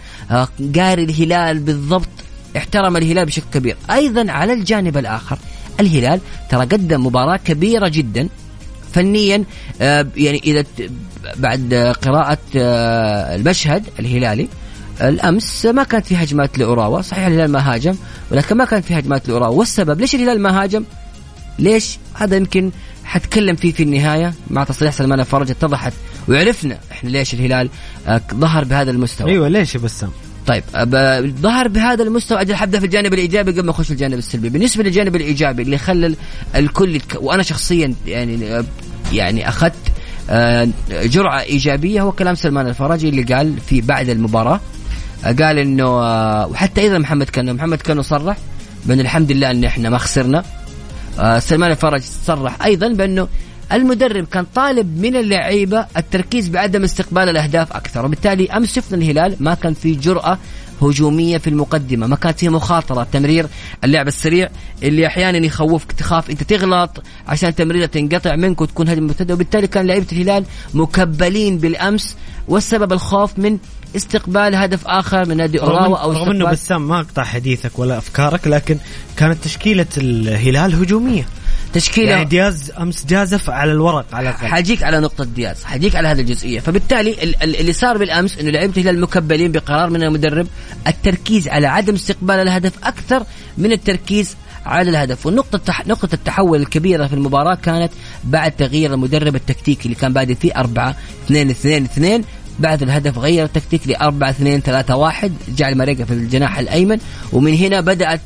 قاري الهلال بالضبط. احترم الهلال بشكل كبير. أيضا على الجانب الآخر الهلال ترى قدم مباراة كبيرة جدا فنيا آه، يعني إذا بعد قراءة آه، المشهد الهلالي الأمس ما كانت في هجمات لاوراوا صحيح الهلال ما هاجم ولكن ما كانت في هجمات لاوراوا والسبب ليش الهلال ما هاجم؟ ليش؟ هذا يمكن حتكلم فيه في النهاية مع تصريح سلمان الفرج اتضحت وعرفنا إحنا ليش الهلال آه، ظهر بهذا المستوى. أيوه ليش يا بسام؟ طيب ظهر بهذا المستوى أجل حبدا في الجانب الإيجابي قبل ما أخش في الجانب السلبي بالنسبة للجانب الإيجابي اللي خلى الكل. وأنا شخصيا يعني يعني أخذت آه، جرعة إيجابية هو كلام سلمان الفرجي اللي قال في بعد المباراة آه، قال إنه آه، وحتى أيضا محمد كانو محمد كانو صرح بأن الحمد لله إن إحنا ما خسرنا سلمان الفرج صرح أيضا بأنه المدرب كان طالب من اللعيبة التركيز بعدم استقبال الأهداف أكثر وبالتالي أمس شفنا الهلال ما كان في جرأة هجومية في المقدمة ما كانت فيها مخاطرة تمرير اللعب السريع اللي أحيانا يخوفك تخاف أنت تغلط عشان تمريرة تنقطع منك وتكون هجمة مرتدة وبالتالي كان لعيبة الهلال مكبلين بالأمس والسبب الخوف من استقبال هدف آخر من نادي أوراوا أو رغم إنه بسام ما اقطع حديثك ولا أفكارك لكن كانت تشكيلة الهلال هجومية. تشكيله يعني دياز أمس جازف على الورق على الأقل حاجيك على نقطة دياز حاجيك على هذه الجزئية. فبالتالي اللي صار بالأمس إنه لعيبه الهلال مكبلين بقرار من المدرب التركيز على عدم استقبال الهدف أكثر من التركيز على الهدف. والنقطة تح... نقطة التحول الكبيرة في المباراة كانت بعد تغيير المدرب التكتيكي اللي كان بادئ فيه 4 2 2 2 بعد الهدف غير التكتيك ل 4 2 3 1 جعل ماريكا في الجناح الأيمن. ومن هنا بدأت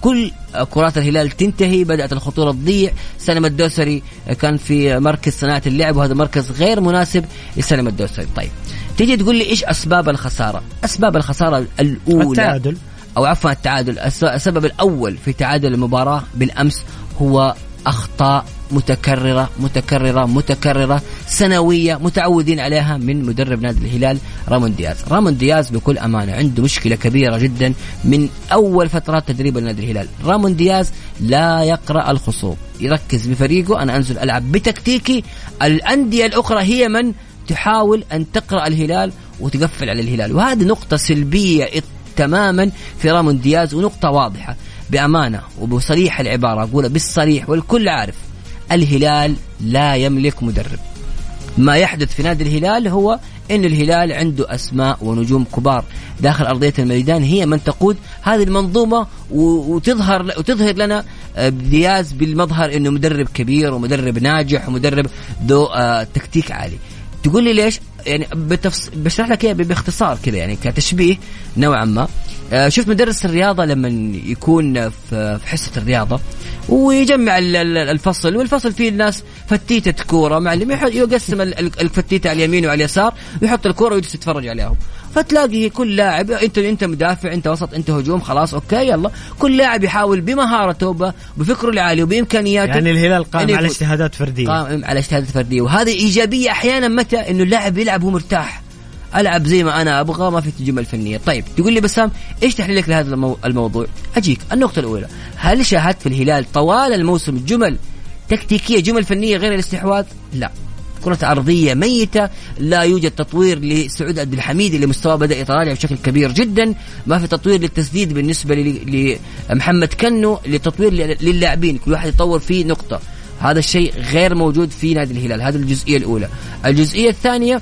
كل كرات الهلال تنتهي بدأت الخطورة تضيع. سلم الدوسري كان في مركز صناعة اللعب وهذا مركز غير مناسب لسلم الدوسري. طيب تيجي تقول لي إيش أسباب الخسارة؟ أسباب الخسارة الأولى التعادل. أو عفوا التعادل. السبب الأول في تعادل المباراة بالأمس هو أخطاء متكررة متكررة متكررة سنوية متعودين عليها من مدرب نادي الهلال رامون دياز. رامون دياز بكل أمانة عنده مشكلة كبيرة جدا من أول فترات تدريب نادي الهلال. رامون دياز لا يقرأ الخصوم يركز بفريقه أنا أنزل ألعب بتكتيكي. الأندية الأخرى هي من تحاول أن تقرأ الهلال وتقفل على الهلال. وهذه نقطة سلبية تماما في رامون دياز ونقطة واضحة. بأمانة وبصريح العبارة أقولها بالصريح والكل عارف الهلال لا يملك مدرب ما يحدث في نادي الهلال هو إن الهلال عنده أسماء ونجوم كبار داخل أرضية الميدان هي من تقود هذه المنظومة وتظهر وتظهر لنا آه، دياز بالمظهر إنه مدرب كبير ومدرب ناجح ومدرب ذو آه، تكتيك عالي تقول لي ليش؟ يعني بتفص... بشرح لك باختصار كذا يعني كتشبيه نوعا ما. آه، شفت مدرس الرياضة لما يكون في حصة الرياضة ويجمع الفصل والفصل فيه الناس فتيتة كورة معلم يقسم الفتيتة على اليمين وعلى اليسار ويحط الكورة ويجلس يتفرج عليهم. فتلاقي كل لاعب انت انت مدافع انت وسط انت هجوم خلاص أوكي يلا. كل لاعب يحاول بمهارته بفكره العالي وبإمكانياته يعني الهلال قائم على اجتهادات فردية. قائم على اجتهادات فردية. وهذه إيجابية أحيانا متى؟ إنه اللاعب يلعب وهو مرتاح. ألعب زي ما أنا أبغى ما في جمل فنيه طيب تقول لي بسام إيش تحليلك لهذا المو... الموضوع؟ أجيك النقطة الأولى. هل شاهدت في الهلال طوال الموسم جمل تكتيكية جمل فنية غير الاستحواذ؟ لا. كرة أرضية ميتة لا يوجد تطوير لسعود عبد الحميد اللي مستواه بدأ يتراجع بشكل كبير جدا. ما في تطوير للتسديد بالنسبة لمحمد كنو لتطوير للاعبين. كل واحد يطور فيه نقطة. هذا الشيء غير موجود في نادي الهلال. هذه الجزئية الأولى. الجزئية الثانية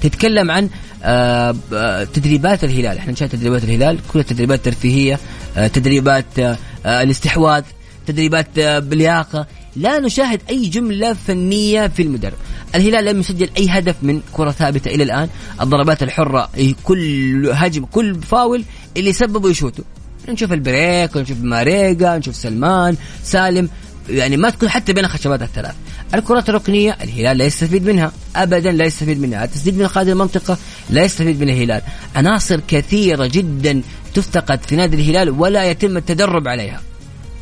تتكلم عن آه، آه، تدريبات الهلال. إحنا نشاهد تدريبات الهلال. كلها تدريبات ترفيهيه آه، تدريبات الاستحواذ تدريبات بلياقة. لا نشاهد أي جملة فنية في المدرب الهلال لم يسجل أي هدف من كرة ثابتة إلى الآن. الضربات الحرة كل هجم كل فاول اللي سببه يشوتوا نشوف البريك نشوف ماريجا نشوف سلمان سالم. يعني ما تكون حتى بين الخشبات الثلاث. الكرات الركنية الهلال لا يستفيد منها. ابدا لا يستفيد منها. التسديد من خارج المنطقة لا يستفيد من الهلال. عناصر كثيرة جدا تفتقد في نادي الهلال ولا يتم التدرب عليها.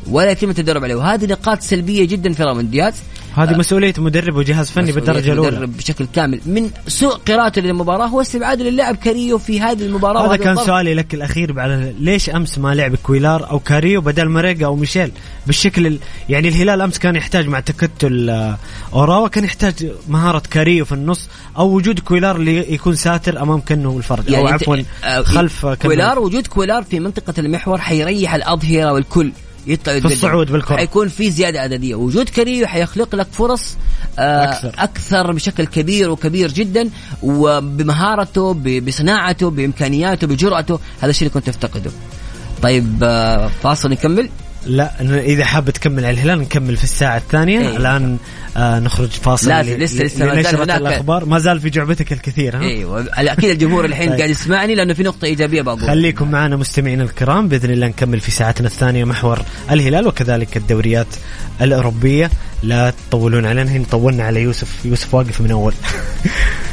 ولا يتم التدرب عليه. وهذه نقاط سلبية جدا في رامون دياز. هذه مسؤولية مدرب وجهاز فني بالدرجة الأولى. مدرب بشكل كامل. من سوء قراءته للمباراة هو استبعاده للاعب كاريو في هذه المباراة هذا كان الضرب. سؤالي لك الأخير على ليش أمس ما لعب كويلار أو كاريو بدل ماريغا أو ميشيل؟ بالشكل ال... يعني الهلال أمس كان يحتاج مع تكتل آه، أوراوا كان يحتاج مهارة كاريو في النص أو وجود كويلار اللي يكون ساتر أمام كنه والفرد يعني أو عفوا آه، خلف كويلار وجود كويلار في منطقة المحور حيريح الاظهره والكل. يطلع في الصعود بالكرة. حيكون في زيادة عددية. وجود كاريو حيخلق لك فرص آه أكثر. أكثر بشكل كبير وكبير جدا وبمهارته بصناعته بإمكانياته بجرأته. هذا الشيء اللي كنت تفتقده. طيب آه فاصل نكمل. لا إذا حاب تكمل على الهلال نكمل في الساعة الثانية. أيه. الآن آه نخرج فاصل لا لسه لسه ما زال الأخبار. ما زال في جعبتك الكثير ها؟ أيوه أكيد الجمهور الحين طيب. قاعد يسمعني لأنه في نقطة إيجابية بقول. خليكم معنا مستمعينا الكرام. بإذن الله نكمل في ساعتنا الثانية محور الهلال وكذلك الدوريات الأوروبية. لا تطولون علينا طولنا على يوسف. يوسف واقف من أول.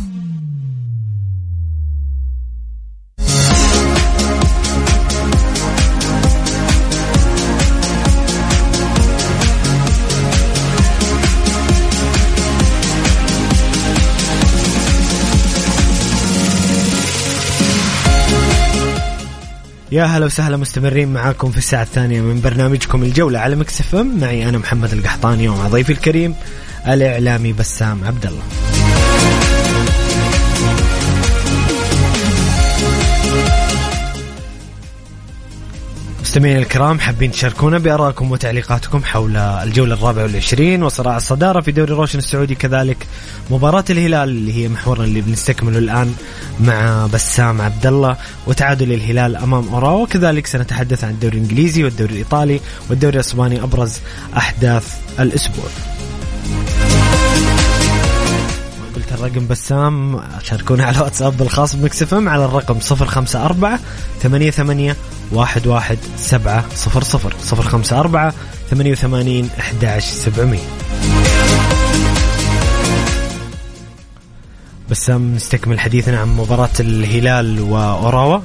يا هلا وسهلا مستمرين معاكم في الساعة الثانية من برنامجكم الجولة على Mix FM معي أنا محمد القحطاني ومع ضيفي الكريم الإعلامي بسام عبد الله مستمعينا الكرام حابين تشاركونا بآرائكم وتعليقاتكم حول الجولة الرابعة والعشرين وصراع الصدارة في دوري روشن السعودي كذلك مباراة الهلال اللي هي محورنا اللي بنستكمله الآن مع بسام عبد الله وتعادل الهلال أمام أوراوا وكذلك سنتحدث عن الدوري الإنجليزي والدوري الإيطالي والدوري الأسباني أبرز أحداث الأسبوع. الرقم بسام شاركونا على واتساب الخاص بمكسفم على الرقم 054 88 واحد واحد سبعة صفر صفر صفر خمسة أربعة ثمانية وثمانين أحد سبعمية. بسام نستكمل حديثنا عن مباراة الهلال وأوراوا.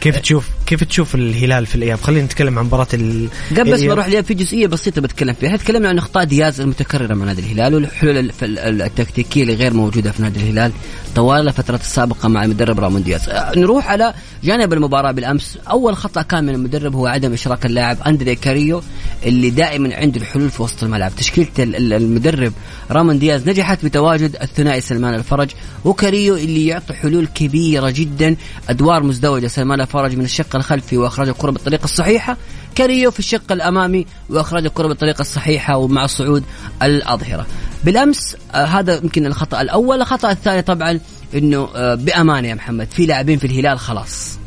كيف تشوف؟ كيف تشوف الهلال في الأياب؟ خلينا نتكلم عن مباراة ال... قبل بس ما أروح في جزئية بسيطة بتكلم فيها، تكلمنا عن اخطاء دياز المتكررة مع نادي الهلال والحلول التكتيكية اللي غير موجودة في نادي الهلال طوال الفترات السابقة مع المدرب رامون دياز. أه، نروح على جانب المباراة بالأمس، أول خطأ كان من المدرب هو عدم إشراك اللاعب أندري كاريو اللي دائما عنده الحلول في وسط الملعب، تشكيلة المدرب رامون دياز نجحت بتواجد الثنائي سلمان الفرج وكاريو اللي يعطي حلول كبيرة جدا، أدوار مزدوجة. سلمان الفرج من الشق الخلفي وأخراج الكره بالطريقة الصحيحة كاريو في الشق الأمامي وأخراج الكره بالطريقة الصحيحة ومع صعود الأظهرة. بالأمس آه هذا يمكن الخطأ الأول. الخطأ الثاني طبعا إنه آه بأمانة يا محمد في لاعبين في الهلال خلاص.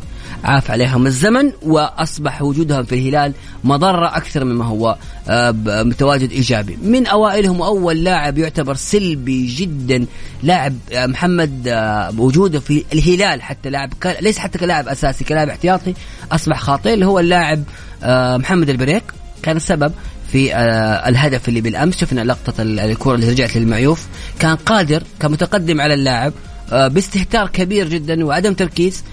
عاف عليهم الزمن وأصبح وجودهم في الهلال مضرة أكثر مما هو آه، متواجد إيجابي. من أوائلهم أول لاعب يعتبر سلبي جدا لاعب آه، محمد آه، وجوده في الهلال حتى لاعب ليس حتى كلاعب أساسي كلاعب احتياطي أصبح خاطئ اللي هو اللاعب محمد البريك كان السبب في الهدف اللي بالأمس شفنا لقطة الكرة اللي رجعت للمعيوف. كان قادر كان متقدم على اللاعب باستهتار كبير جدا وعدم تركيز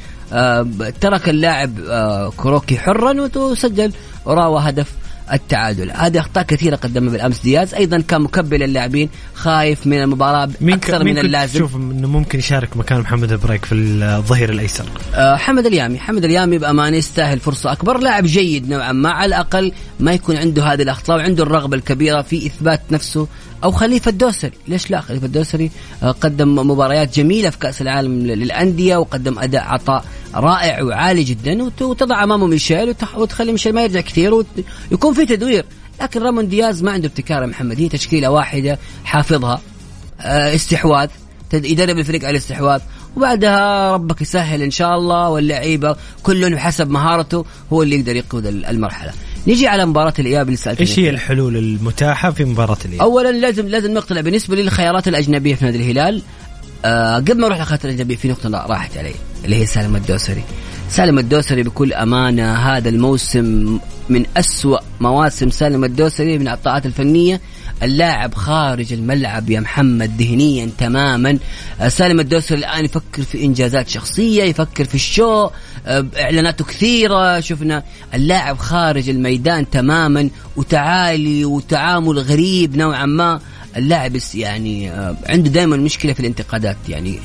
ترك اللاعب آه، كوروكي حرا وسجل أوراوا هدف التعادل. هذه أخطاء كثيرة قدمها بالأمس دياز. أيضا كان مكبل اللاعبين خايف من المباراة أكثر من اللازم. تشوف إنه ممكن يشارك مكان محمد البريك في الظهير الأيسر؟ أه حمد اليامي. حمد اليامي بأمانة يستاهل فرصة أكبر. لاعب جيد نوعا ما على الأقل ما يكون عنده هذه الأخطاء وعنده الرغبة الكبيرة في إثبات نفسه أو خليفة الدوسري ليش لا؟ خليفة الدوسري آه، قدم مباريات جميلة في كأس العالم للأندية وقدم أداء عطاء رائع وعالي جدا وتضع أمامه ميشيل وتخلي ميشيل ما يرجع كثير ويكون في تدوير. لكن رامون دياز ما عنده ابتكار محمد هي تشكيلة واحدة حافظها. آه، استحواذ يدرب الفريق على الاستحواذ وبعدها ربك يسهل إن شاء الله واللعيبة كل حسب مهارته هو اللي يقدر يقود المرحلة. نيجي على مباراة الإياب اللي سألتني إيش هي الحلول المتاحة في مباراة الإياب؟ أولا لازم لازم نقتنع بالنسبة لي الخيارات الأجنبية في نادي الهلال. آه قبل ما أروح للخيارات الأجنبية في نقطة راحت علي اللي هي سالم الدوسري. سالم الدوسري بكل أمانة هذا الموسم من أسوأ مواسم سالم الدوسري من العطاءات الفنية. اللاعب خارج الملعب يا محمد ذهنيا تماما. آه، سالم الدوسري الآن يفكر في إنجازات شخصية يفكر في الشو. آه، إعلاناته كثيرة. شفنا اللاعب خارج الميدان تماما. وتعالي وتعامل غريب نوعا ما. اللاعب يعني آه، عنده دائما مشكلة في الانتقادات. يعني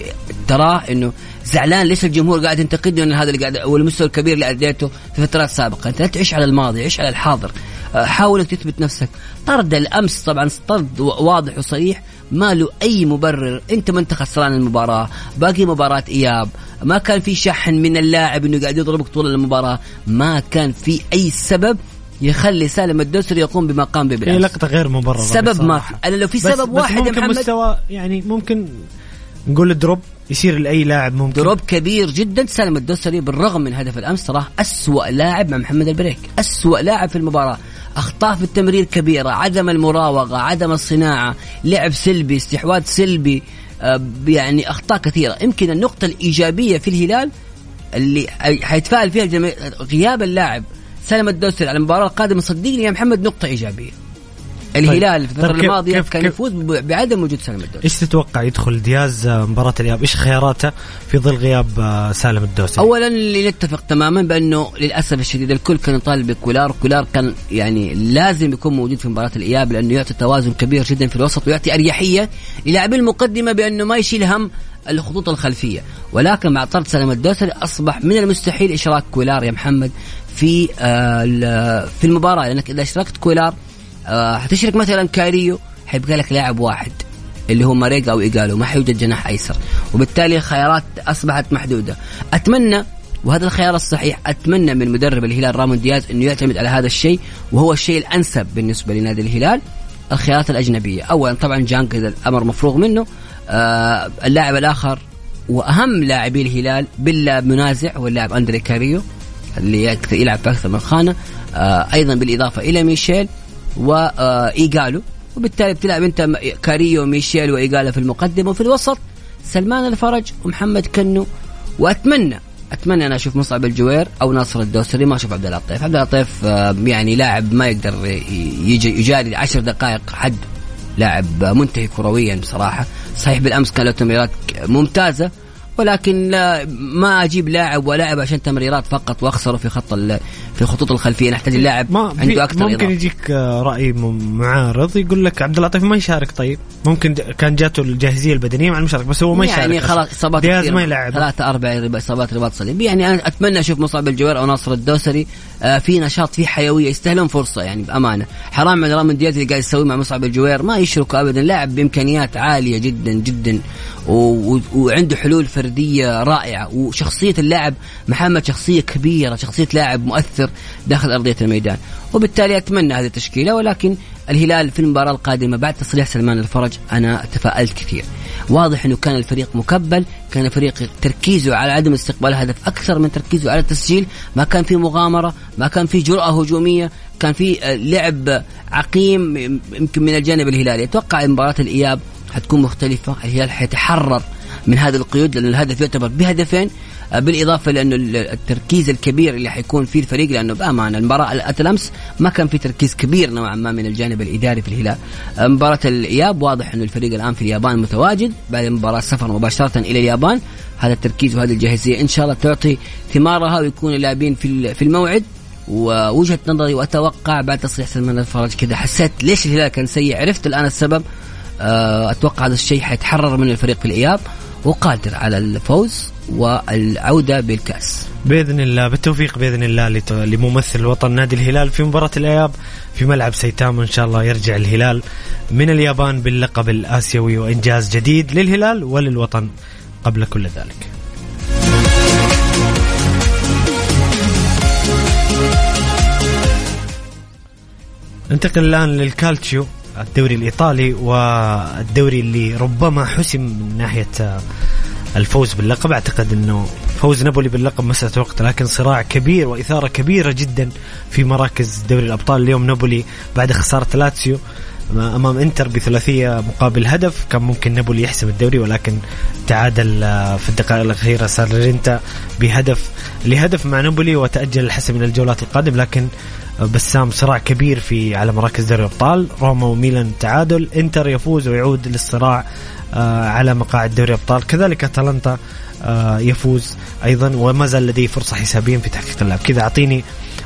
تراه إنه زعلان ليش الجمهور قاعد ينتقدني أنا هذا اللي قاعد والمستوى الكبير اللي أديته في فترات سابقة. أنت لا تعيش على الماضي عيش على الحاضر. آه، حاول تثبت نفسك. طرد الأمس طبعا طرد واضح وصريح. ما له أي مبرر. أنت ما أنت خسران المباراة. باقي مباراة إياب. ما كان في شحن من اللاعب إنه قاعد يضربك طول المباراة. ما كان في أي سبب يخلي سالم الدوسري يقوم بما قام به بالامس لقطة غير مبررة سبب ما في أنا لو في سبب بس واحد بس ممكن محمد مستوى يعني ممكن نقول drop يصير لأي لاعب ممكن. drop كبير جدا. سالم الدوسري بالرغم من هدف الأمس تراه اسوء لاعب مع محمد البريك. اسوء لاعب في المباراة. أخطاء في التمرير كبيرة. عدم المراوغة عدم الصناعة. لعب سلبي استحواذ سلبي. آه، يعني أخطاء كثيرة. يمكن النقطة الإيجابية في الهلال اللي حيتفائل فيها غياب اللاعب سلم الدوسري على المباراة القادمة صدقني يا محمد نقطة إيجابية. الهلال. في الفترة طيب الماضية كيف كان كيف يفوز بعدم وجود سالم الدوسري إيش تتوقع يدخل دياز مباراة الياب إيش خياراته في ظل غياب آه، سالم الدوسري؟ اولا اللي نتفق تماما بأنه للأسف الشديد الكل كان يطالب بكولار كولار كان يعني لازم يكون موجود في مباراة الإياب لأنه يعطي توازن كبير جدا في الوسط ويعطي أريحية للاعبين المقدمة بأنه ما يشيل هم الخطوط الخلفية. ولكن مع طرد سالم الدوسري أصبح من المستحيل إشراك كويلار يا محمد في آه في المباراة. لأنك إذا اشركت كويلار آه حتشرك مثلا كاريو حيبقى لك لاعب واحد اللي هو ماريجا أو إيجالو ما حيوجد جناح أيسر. وبالتالي الخيارات أصبحت محدودة. أتمنى وهذا الخيار الصحيح أتمنى من مدرب الهلال رامون دياز إنه يعتمد على هذا الشيء وهو الشيء الأنسب بالنسبة لنادي الهلال الخيارات الأجنبية. اولا طبعا جانغ الأمر مفروغ منه آه اللاعب الآخر وأهم لاعبي الهلال بلا منازع هو اللاعب أندري كاريو. اللي يلعب في أكثر من خانه آه أيضا بالإضافة إلى ميشيل وايجالو وبالتالي بتلعب انت كاريو وميشيل وإيجالو في المقدمة. وفي الوسط سلمان الفرج ومحمد كنو. وأتمنى أتمنى أنا أشوف مصعب الجوير أو ناصر الدوسري. ما أشوف عبد الله عطيف، عبد الله عطيف آه، يعني لاعب ما يقدر يجي يجاري 10 دقائق حد. لاعب منتهي كرويا بصراحة. صحيح بالأمس كان له تمريرات ممتازة. ولكن لا ما أجيب لاعب ولاعب عشان تمريرات فقط وأخسره في خط في الخطوط الخلفية نحتاج اللاعب ما عنده أكثر ممكن إضافة. يجيك آه، رأي معارض يقول لك عبد اللطيف ما يشارك طيب ممكن كان جاته الجاهزية البدنية مع المشاركة بس هو ما يشارك يعني. خلاص إصابات دياز. ما يلعب ثلاثة أربع إصابات رباط صليبي يعني أنا أتمنى أشوف مصعب الجوير أو ناصر الدوسري آه في نشاط في حيوية يستاهلون فرصة يعني بأمانة حرام على رامي دياز اللي قاعد يسويه مع مصعب الجوير ما يشرك ابدا لاعب بإمكانيات عالية جدا جدا. وعنده حلول فردية رائعة. وشخصية اللاعب محمد شخصية كبيرة شخصية لاعب مؤثر داخل أرضية الميدان. وبالتالي أتمنى هذه التشكيلة ولكن الهلال في المباراة القادمة بعد تصريح سلمان الفرج أنا تفائلت كثير. واضح إنه كان الفريق مكبل كان الفريق تركيزه على عدم استقبال هدف أكثر من تركيزه على التسجيل. ما كان في مغامرة ما كان في جرأة هجومية كان في لعب عقيم يمكن من الجانب الهلالي. أتوقع مباراة الإياب حتكون مختلفة الهلال حيتحرر من هذه القيود لأن الهدف يعتبر بهدفين. آه، بالإضافة لأنه ال- التركيز الكبير اللي حيكون فيه الفريق لأنه بأمانة المباراة الأمس ما كان في تركيز كبير نوعا ما من الجانب الإداري في الهلال. آه، مباراة الإياب واضح أنه الفريق الآن في اليابان متواجد بعد مباراة السفر مباشرة إلى اليابان. هذا التركيز وهذه الجاهزية إن شاء الله تعطي ثمارها ويكون اللاعبين في في الموعد. ووجهة نظري وأتوقع بعد تصريح سلمان الفرج كذا حسيت ليش الهلال كان سيء عرفت الآن السبب. أتوقع هذا الشيء حيتحرر من الفريق في الإياب وقادر على الفوز والعودة بالكأس بإذن الله بالتوفيق بإذن الله لممثل الوطن نادي الهلال في مباراة الإياب في ملعب سيتام ان شاء الله يرجع الهلال من اليابان باللقب الآسيوي وإنجاز جديد للهلال وللوطن قبل كل ذلك. ننتقل الآن للكالتشيو الدوري الإيطالي والدوري اللي ربما حسم من ناحية آه، الفوز باللقب. أعتقد إنه فوز نابولي باللقب مسألة وقت لكن صراع كبير وإثارة كبيرة جدا في مراكز دوري الأبطال. اليوم نابولي بعد خسارة لاتسيو أمام إنتر بثلاثية مقابل هدف. كان ممكن نابولي يحسم الدوري ولكن تعادل في الدقائق الأخيرة ساليرنيتانا بهدف لهدف مع نابولي وتأجل الحسم إلى الجولات القادمة. لكن بسام صراع كبير في على مراكز دوري الأبطال. روما وميلان تعادل. إنتر يفوز ويعود للصراع آه، على مقاعد دوري الأبطال. كذلك أتلانتا آه، يفوز أيضا. وما زال لديه فرصة حسابيا في تحقيق اللعب كذا أعطيني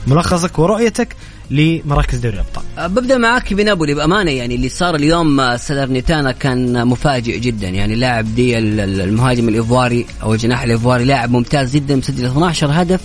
ملخصك ورؤيتك لمراكز دوري الأبطال. أه، ببدأ معاك بنابولي بأمانة. يعني اللي صار اليوم ساليرنيتانا كان مفاجئ جدا. يعني لاعب دي ال- ال- المهاجم الإيفواري أو الجناح الإيفواري لاعب ممتاز جدا مسجل 12 هدف.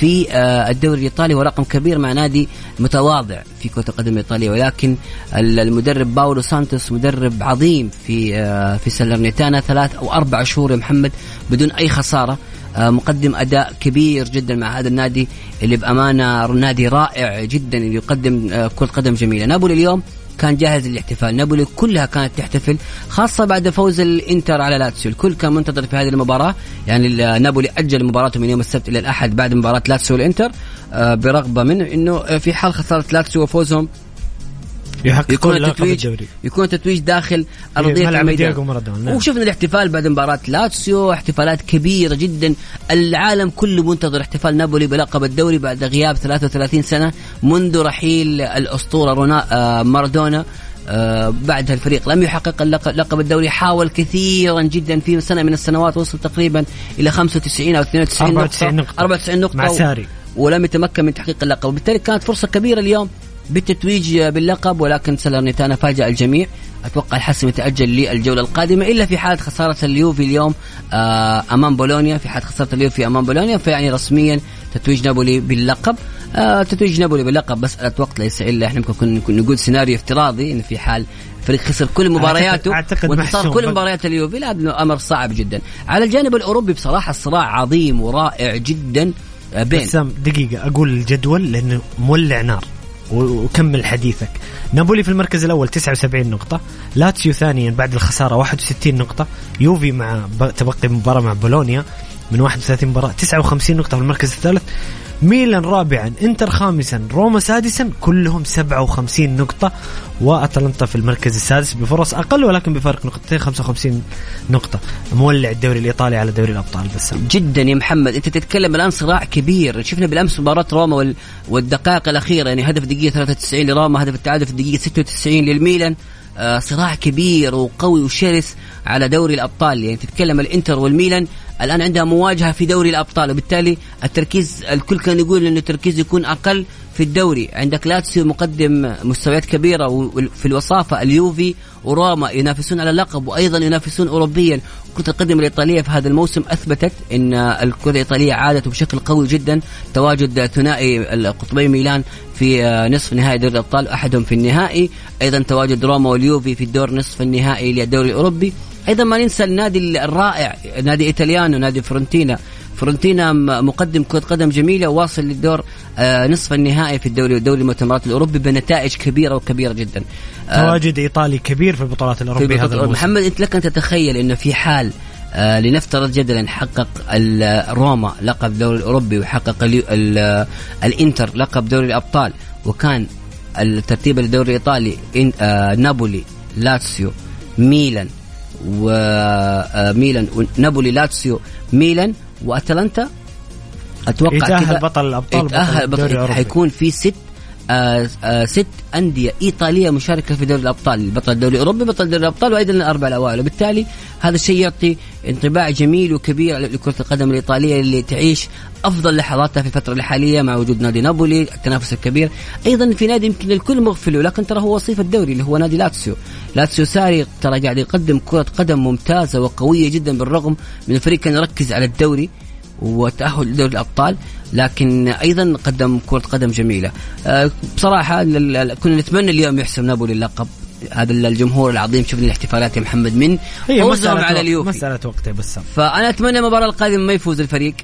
في آه، الدوري الإيطالي ورقم كبير مع نادي متواضع في كرة القدم الإيطالية. ولكن ال- المدرب باولو سوزا مدرب عظيم في آه، في ساليرنيتانا. ثلاث أو أربع شهور يا محمد بدون أي خسارة. آه، مقدم أداء كبير جدا مع هذا النادي اللي بأمانة نادي رائع جدا اللي يقدم كرة قدم جميلة. نابولي اليوم كان جاهز للاحتفال. نابولي كلها كانت تحتفل خاصة بعد فوز الإنتر على لاتسيو. الكل كان منتظر في هذه المباراة. يعني نابولي أجل مباراته من يوم السبت إلى الأحد بعد مباراة لاتسيو والإنتر آه، برغبة منه أنه في حال خسارة لاتسيو وفوزهم يكون التتويج يكون التتويج داخل أرضية ملعب الميدان. نعم. وشفنا الاحتفال بعد مباراة لاتسيو احتفالات كبيرة جدا. العالم كله منتظر احتفال نابولي بلقب الدوري بعد غياب 33 سنة منذ رحيل الأسطورة رونا آه مارادونا آه بعدها الفريق. لم يحقق اللقب لقب الدوري حاول كثيرا جدا في سنة من السنوات وصل تقريبا إلى 95 أو 92 94 نقطة. 94 نقطة. مع ساري. ولم يتمكن من تحقيق اللقب. وبالتالي كانت فرصة كبيرة اليوم بالتتويج باللقب ولكن سالرنيتانا فاجأ الجميع. أتوقع الحسم يتأجل للجولة القادمة. إلا في حالة خسارة اليوفي اليوم آه، أمام بولونيا. في حالة خسارة اليوفي أمام بولونيا فيعني رسميا تتويج نابولي باللقب. آه، تتويج نابولي باللقب مساله وقت ليس إلا إحنا ممكن نقول سيناريو افتراضي إن في حال فريق خسر كل مبارياته أعتقد وانتصار. كل مباريات اليوفي لا أمر صعب جدا. على الجانب الأوروبي بصراحة الصراع عظيم ورائع جدا آه، بين. بسام دقيقة أقول الجدول لأنه مولع نار. وكمل حديثك. نابولي في المركز الأول 79 نقطة لاتسيو ثانيا بعد الخسارة 61 نقطة يوفي مع تبقي مباراة مع بولونيا. من 31 مباراة. 59 نقطة في المركز الثالث. ميلان رابعا إنتر خامسا روما سادسا كلهم 57 نقطة. وأتلانتا في المركز السادس بفرص أقل ولكن بفرق نقطتين 55 نقطة. مولع الدوري الإيطالي على دوري الأبطال بسام جدا يا محمد. أنت تتكلم الآن صراع كبير. شفنا بالأمس مباراة روما وال... والدقائق الأخيرة يعني هدف دقيقة 93 لروما هدف التعادل في الدقيقه 96 للميلان. آه، صراع كبير وقوي وشرس على دوري الأبطال. يعني تتكلم الإنتر والميلان. الآن عندها مواجهة في دوري الأبطال وبالتالي التركيز الكل كان يقول إنه التركيز يكون أقل في الدوري. عندك لاتسيو مقدم مستويات كبيرة وفي الوصافة اليوفي وروما ينافسون على اللقب وأيضا ينافسون اوروبيا. كرة القدم الإيطالية في هذا الموسم أثبتت أن الكرة الإيطالية عادت بشكل قوي جدا. تواجد ثنائي القطبي ميلان في نصف نهائي دوري الأبطال أحدهم في النهائي. أيضا تواجد روما واليوفي في الدور نصف النهائي للدوري الأوروبي. أيضا ما ننسى النادي الرائع نادي إيطاليانو نادي فرونتينا فرونتينا مقدم كرة قدم جميلة واصل للدور آه، نصف النهائي في الدوري دوري المؤتمرات الأوروبي بنتائج كبيرة وكبيرة جدا. آه، تواجد إيطالي كبير في البطولات الأوروبية هذا الموسم. محمد أنت لك أن تتخيل أنه في حال آه لنفترض جدلا حقق روما لقب الدوري الأوروبي وحقق الإنتر لقب دوري الأبطال وكان الترتيب الدوري الايطالي آه نابولي لاتسيو ميلان وميلان ونابولي لاتسيو ميلان وأتلانتا. أتوقع يتأهل بطل الابطال يتأهل بطل, بطل حيكون في ست آه آه ست أندية إيطالية مشاركة في دوري الأبطال بطل الدوري الأوروبي بطل دوري الأبطال وأيضا الأربع الأوائل. وبالتالي هذا الشيء يعطي انطباع جميل وكبير لكرة القدم الإيطالية اللي تعيش أفضل لحظاتها في الفترة الحالية مع وجود نادي نابولي التنافس الكبير. أيضا في نادي يمكن الكل مغفله لكن ترى هو وصيف الدوري اللي هو نادي لاتسيو. لاتسيو ساري ترى قاعد يقدم كرة قدم ممتازة وقوية جدا بالرغم من الفريق كان يركز على الدوري وتأهل لدوري الأبطال. لكن أيضا قدم كرة قدم جميلة. آه، بصراحة كنا نتمنى اليوم يحسم نابولي اللقب. هذا الجمهور العظيم شفنا الاحتفالات يا محمد من مسألة على اليوفي. مسألة وقت بس فأنا أتمنى المباراة القادمة ما يفوز الفريق.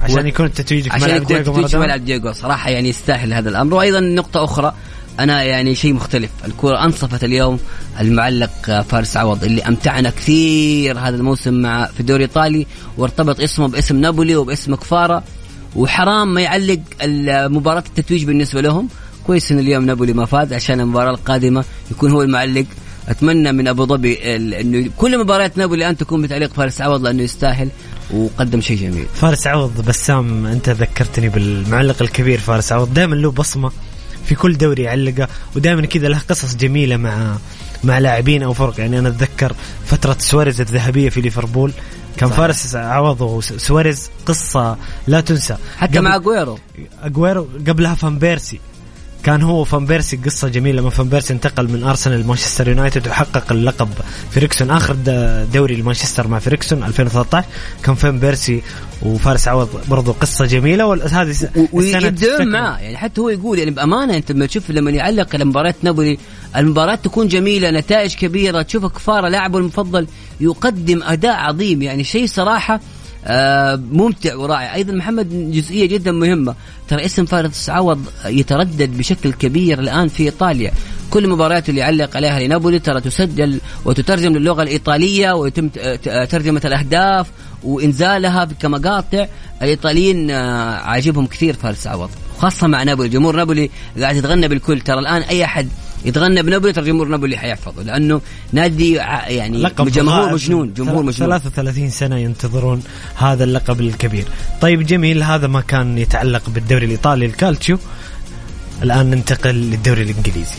عشان يكون التتويج في ملعب عشان يكون ملعب دييغو صراحة يعني يستاهل هذا الأمر. وأيضا نقطة أخرى أنا يعني شيء مختلف. الكرة أنصفت اليوم المعلق فارس عوض اللي أمتعنا كثير هذا الموسم مع في الدوري الإيطالي وارتبط اسمه باسم نابولي وباسم كفارة. وحرام ما يعلق مباراه التتويج بالنسبة لهم. كويس إن اليوم نابولي ما فاز عشان المباراة القادمة يكون هو المعلق. أتمنى من أبو ظبي إنه كل مباريات نابولي الان تكون بتعليق فارس عوض لأنه يستاهل وقدم شيء جميل. فارس عوض بسام أنت ذكرتني بالمعلق الكبير فارس عوض. دائما له بصمة في كل دوري يعلقه ودائما كذا له قصص جميلة مع مع لاعبين أو فرق. يعني أنا أتذكر فترة سواريز الذهبية في ليفربول. كان صحيح. فارس عوض وسواريز قصة لا تنسى. حتى مع اجويرو اجويرو قبلها فان بيرسي كان هو فان بيرسي قصة جميلة لما فان بيرسي انتقل من أرسنال لمانشستر يونايتد وحقق اللقب فيرغسون آخر دوري لمانشستر مع فيرغسون 2013 كان فان بيرسي وفارس عوض برضو قصة جميلة وهذه ويبدون معاه يعني حتى هو يقول يعني بأمانة أنت لما تشوف لما يعلق مباراه نابولي المباراة تكون جميلة نتائج كبيرة. تشوف كفاره لاعبه المفضل يقدم أداء عظيم يعني شيء صراحة آه، ممتع ورائع. أيضا محمد جزئية جدا مهمة. ترى اسم فارس عوض يتردد بشكل كبير الآن في إيطاليا. كل المباريات اللي يعلق عليها لنابولي ترى تسجل وتترجم للغة الإيطالية ويتم ترجمة الأهداف وإنزالها كمقاطع الإيطاليين آه، عاجبهم كثير فارس عوض خاصة مع نابولي. جمهور نابولي قاعد يتغنى بالكل. ترى الآن أي أحد يتغنى بنابولي ترى جمهور نابولي حيحفظه لأنه نادي يعني جمهور مجنون جمهور مجنون. 33 سنة ينتظرون هذا اللقب الكبير. طيب جميل هذا ما كان يتعلق بالدوري الإيطالي الكالتشيو. الآن ننتقل للدوري الإنجليزي.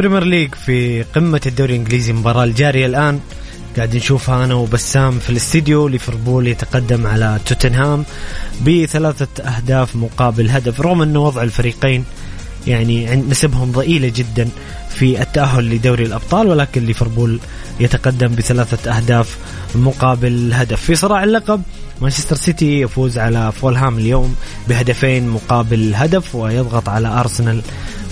البريمير ليج في قمة الدوري الإنجليزي المباراة الجارية الآن. قاعد نشوفها أنا وبسام في الاستديو. ليفربول يتقدم على توتنهام بثلاثة أهداف مقابل هدف رغم أنه وضع الفريقين يعني نسبهم ضئيلة جدا في التأهل لدوري الأبطال ولكن ليفربول يتقدم بثلاثة أهداف مقابل هدف. في صراع اللقب مانشستر سيتي يفوز على فولهام اليوم بهدفين مقابل هدف ويضغط على أرسنال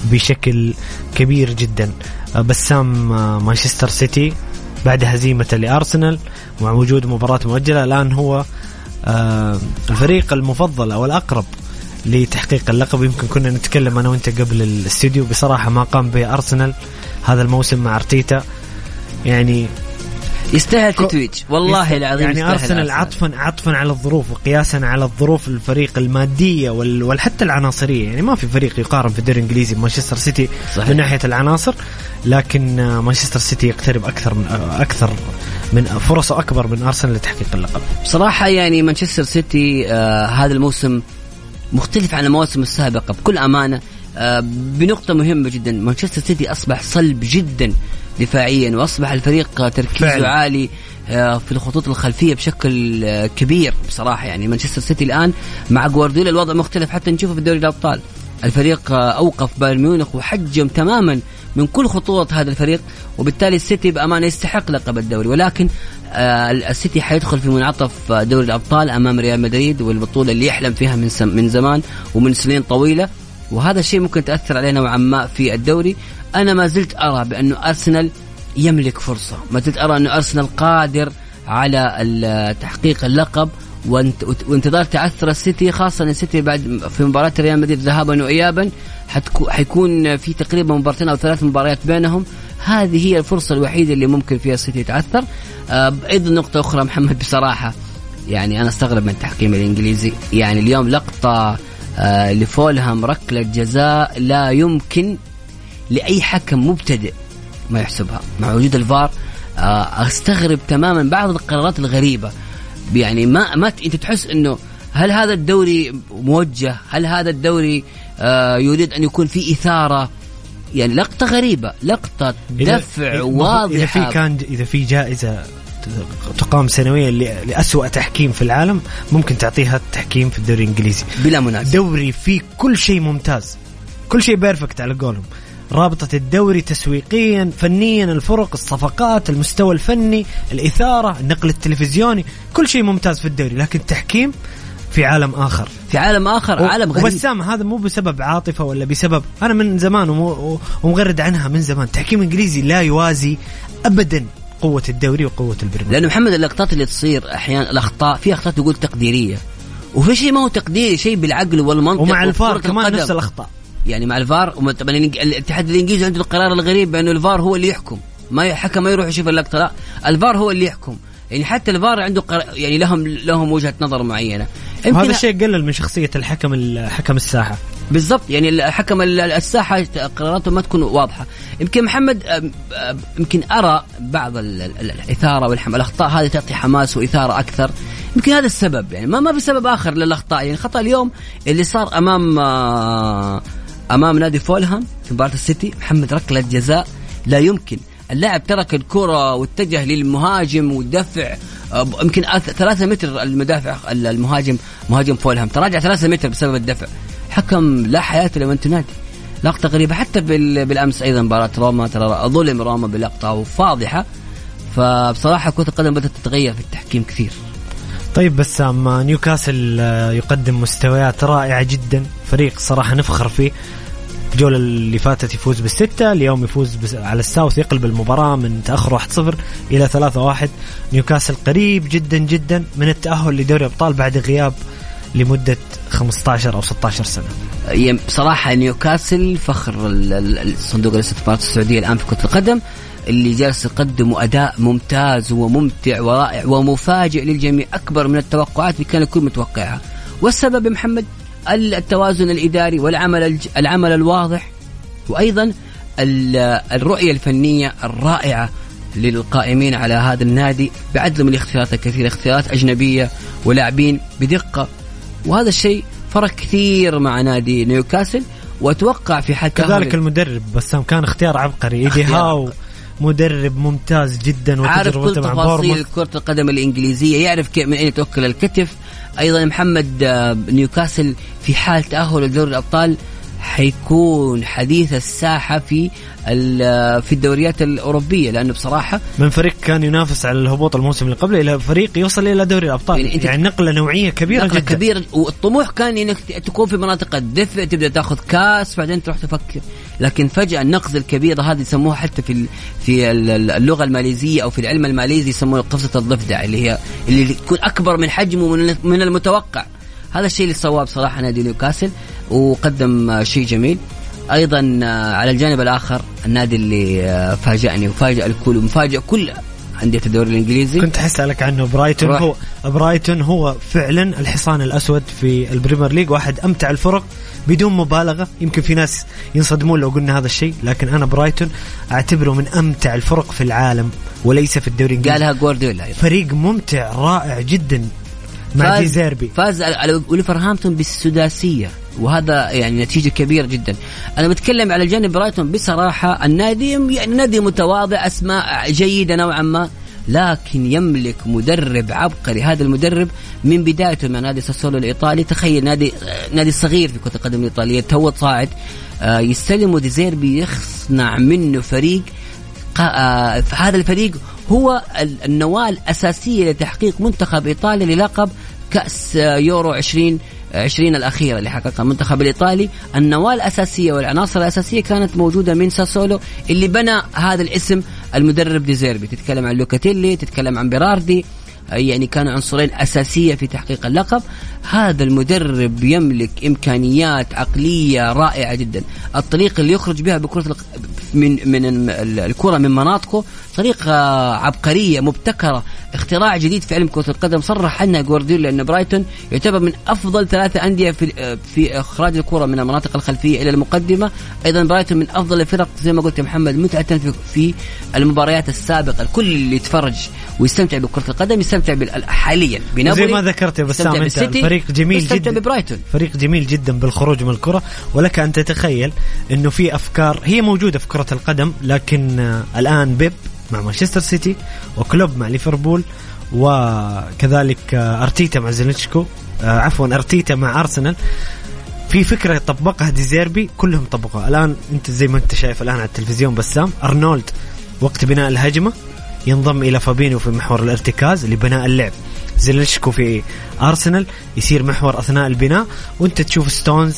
بشكل كبير جدا. آه، بسام آه، مانشستر سيتي بعد هزيمته لأرسنال مع وجود مباراة مؤجلة الآن هو آه، الفريق المفضل أو الأقرب لتحقيق اللقب. يمكن كنا نتكلم أنا وأنت قبل الاستديو بصراحة ما قام به ارسنال هذا الموسم مع أرتيتا. يعني يستاهل تتويج. والله يست- العظيم يعني يستاهل ارسنال عطفا عطفا على الظروف وقياسا على الظروف الفريق المادية وال- وحتى العناصرية. يعني ما في فريق يقارن في الدوري الإنجليزي بمانشستر سيتي صحيح. من ناحية العناصر لكن آه، مانشستر سيتي يقترب أكثر من آه، أكثر من فرصة أكبر من أرسنال لتحقيق اللقب. بصراحة يعني مانشستر سيتي آه هذا الموسم مختلف عن المواسم السابقة بكل أمانة. آه بنقطة مهمة جدا. مانشستر سيتي أصبح صلب جدا دفاعيا وأصبح الفريق تركيزه فعلا. عالي آه، في الخطوط الخلفية بشكل آه، كبير بصراحة. يعني مانشستر سيتي الآن مع جوارديولا الوضع مختلف. حتى نشوفه في دوري الأبطال. الفريق آه، أوقف بايرن ميونخ وحجم تماما من كل خطوط هذا الفريق وبالتالي السيتي بأمانة يستحق لقب الدوري. ولكن السيتي حيدخل في منعطف دوري الأبطال أمام ريال مدريد والبطولة اللي يحلم فيها من من زمان ومن سنين طويلة. وهذا الشيء ممكن تأثر عليه نوعا ما في الدوري. أنا ما زلت أرى بأنه أرسنال يملك فرصة. ما زلت أرى أنه أرسنال قادر على تحقيق اللقب وانت- وانتظار تعثر السيتي خاصة أن السيتي بعد في مباراة ريال مدريد ذهابا وإيابا حيكون في تقريبا مباراتين أو ثلاث مباريات بينهم. هذه هي الفرصة الوحيدة اللي ممكن فيها السيتي يتعثر. آه، أيضا نقطة أخرى محمد بصراحة يعني أنا أستغرب من التحكيم الإنجليزي. يعني اليوم لقطة آه، لفولهام ركلة جزاء لا يمكن لأي حكم مبتدئ ما يحسبها. مع وجود الفار آه، أستغرب تماما بعض القرارات الغريبة. يعني ما ما أنت تحس إنه هل هذا الدوري موجه؟ هل هذا الدوري آه، يريد أن يكون في إثارة؟ يعني لقطة غريبة، لقطة دفع واضحة. إذا في كان إذا في جائزة تقام سنويا لأسوأ تحكيم في العالم ممكن تعطيها التحكيم في الدوري الإنجليزي. بلا منازع. دوري فيه كل شيء ممتاز. كل شيء بيرفكت على قولهم. رابطة الدوري تسويقيا فنيا الفرق الصفقات المستوى الفني الإثارة النقل التلفزيوني كل شيء ممتاز في الدوري لكن التحكيم في عالم آخر. في عالم آخر عالم غريب. وبسام هذا مو بسبب عاطفة ولا بسبب أنا من زمان ومو- ومغرد عنها من زمان. تحكيم إنجليزي لا يوازي أبدا قوة الدوري وقوة البريمير لأنه محمد اللقطات اللي تصير أحيانا الأخطاء في أخطاء تقول تقديرية. وفي شيء ما هو تقديري شيء بالعقل والمنطق ومع الفار كمان. نفس الأخطاء. يعني مع الفار طبعا الاتحاد الإنجليزي عنده القرار الغريب بانه الفار هو اللي يحكم. ما حكم ما يروح يشوف اللقطة لا. الفار هو اللي يحكم. يعني حتى الفار عنده قرار يعني لهم لهم وجهة نظر معينة. وهذا الشيء قلل من شخصية الحكم ال- حكم الساحة. بالضبط. يعني الحكم ال- الساحة قراراته ما تكون واضحة. يمكن محمد يمكن أرى بعض ال- ال- الإثارة والحم الأخطاء هذه تعطي حماس وإثارة أكثر. يمكن هذا السبب. يعني ما ما في سبب آخر للأخطاء. يعني خطأ اليوم اللي صار أمام آه، أمام نادي فولهام في مباراة السيتي محمد ركلة جزاء لا يمكن. اللاعب ترك الكرة واتجه للمهاجم ودفع يمكن ثلاثة متر المدافع ال- المهاجم مهاجم فولهام. تراجع ثلاثة متر بسبب الدفع. حكم لا حياة لمن تنادي. لقطة غريبة حتى بال- بالأمس أيضا مباراة روما ترى ظلم روما بلقطة فاضحة فبصراحة كرة القدم بدأت تتغير في التحكيم كثير. طيب بسام نيوكاسل آه، يقدم مستويات رائعة جدا. فريق صراحة نفخر فيه. الجولة اللي فاتت يفوز بالستة اليوم يفوز على الساوث يقلب المباراة من تأخر 1-0 إلى 3-1 نيوكاسل قريب جدا جدا من التأهل لدوري أبطال بعد غياب لمدة 15 أو 16 سنة. بصراحة نيوكاسل فخر ال- ال- الصندوق الاستثمارات السعودية الآن في كرة القدم. اللي جالس يقدم أداء ممتاز وممتع ورائع ومفاجئ للجميع أكبر من التوقعات اللي كان الكل متوقعها. والسبب يا محمد التوازن الإداري والعمل الج- العمل الواضح وأيضا ال- الرؤية الفنية الرائعة للقائمين على هذا النادي بعدل من الاختيارات الكثيرة اختيارات أجنبية ولاعبين بدقة. وهذا الشيء فرق كثير مع نادي نيوكاسل وأتوقع في حال كذلك المدرب بسام كان اختيار عبقري إيدي هاو. مدرب ممتاز جدا عارف كل تفاصيل كرة القدم الإنجليزية يعرف كيف من أين توكل الكتف. أيضا محمد آه، نيوكاسل في حال تأهل لدوري الأبطال. حيكون حديث الساحة في ال- في الدوريات الأوروبية لأنه بصراحة من فريق كان ينافس على الهبوط الموسم اللي قبله إلى فريق يوصل إلى دوري الأبطال. يعني يعني, نقلة نوعية كبيرة نقلة جدا. كبيرة والطموح كان إنك تكون في مناطق الدفء تبدأ تاخذ كاس بعدين تروح تفكر. لكن فجأة النقزه الكبيره هذه يسموها حتى في في ال- اللغة الماليزية أو في العلم الماليزي يسموها قفزة الضفدع اللي هي اللي تكون أكبر من حجمه من المتوقع. هذا الشيء اللي سواه بصراحة نادي نيوكاسل وقدم شيء جميل. أيضا آه، على الجانب الآخر النادي اللي آه، فاجأني وفاجأ الكل ومفاجئ كل أندية الدوري الإنجليزي. كنت حسألك عنه. برايتون. هو برايتون هو فعلا الحصان الأسود في ال Premier League واحد أمتع الفرق بدون مبالغة. يمكن في ناس ينصدمون لو قلنا هذا الشيء لكن أنا برايتون أعتبره من أمتع الفرق في العالم وليس في الدوري الإنجليزي. قالها جوارديولا فريق ممتع رائع جدا. مع فاز- ديزيربي فاز على- ولفرهامبتون بالسداسية وهذا يعني نتيجة كبيرة جدا. أنا بتكلم على الجانب برايتون بصراحة النادي يعني نادي متواضع أسماء جيدة نوعا ما لكن يملك مدرب عبقري. هذا المدرب من بدايته مع نادي ساسولو الإيطالي. تخيل نادي نادي صغير في كرة القدم الإيطالية تو صاعد آه، يستلم ديزيربي يصنع منه فريق آه، هذا الفريق هو ال- النواة الأساسية لتحقيق منتخب إيطاليا للقب آه، يورو 20 20 الأخيرة اللي حققها المنتخب الإيطالي. النواة الأساسية والعناصر الأساسية كانت موجودة من ساسولو اللي بنى هذا الاسم المدرب ديزيربي تتكلم عن لوكاتيلي تتكلم عن بيراردي يعني كانوا عنصرين أساسية في تحقيق اللقب. هذا المدرب يملك إمكانيات عقلية رائعة جدا. الطريقة اللي يخرج بها بكرة الق- من من ال- الكرة من مناطقه طريقة عبقرية مبتكرة. اختراع جديد في علم كرة القدم. صرح عنها جوارديولا أن برايتون يعتبر من أفضل ثلاثة أندية في في إخراج الكرة من المناطق الخلفية إلى المقدمة. أيضا برايتون من أفضل الفرق زي ما قلت يا محمد متعة في, في المباريات السابقة. الكل اللي يتفرج ويستمتع بكرة القدم يستمتع حاليا. بنابولي زي ما ذكرت يا بسام أنت بالسيتي، الفريق جميل جدا. ببرايتون. فريق جميل جدا بالخروج من الكرة. ولك أن تتخيل أنه في أفكار هي موجودة في كرة القدم لكن آه، الآن بيب مع مانشستر سيتي وكلوب مع ليفربول وكذلك آه، أرتيتا مع زينتشينكو آه، عفوا أرتيتا مع أرسنال. في فكرة طبقها ديزيربي كلهم طبقوها. الآن أنت زي ما أنت شايف الآن على التلفزيون بسام أرنولد وقت بناء الهجمة ينضم إلى فابينيو في محور الارتكاز لبناء اللعب. زينتشينكو في أرسنال يصير محور أثناء البناء. وأنت تشوف ستونز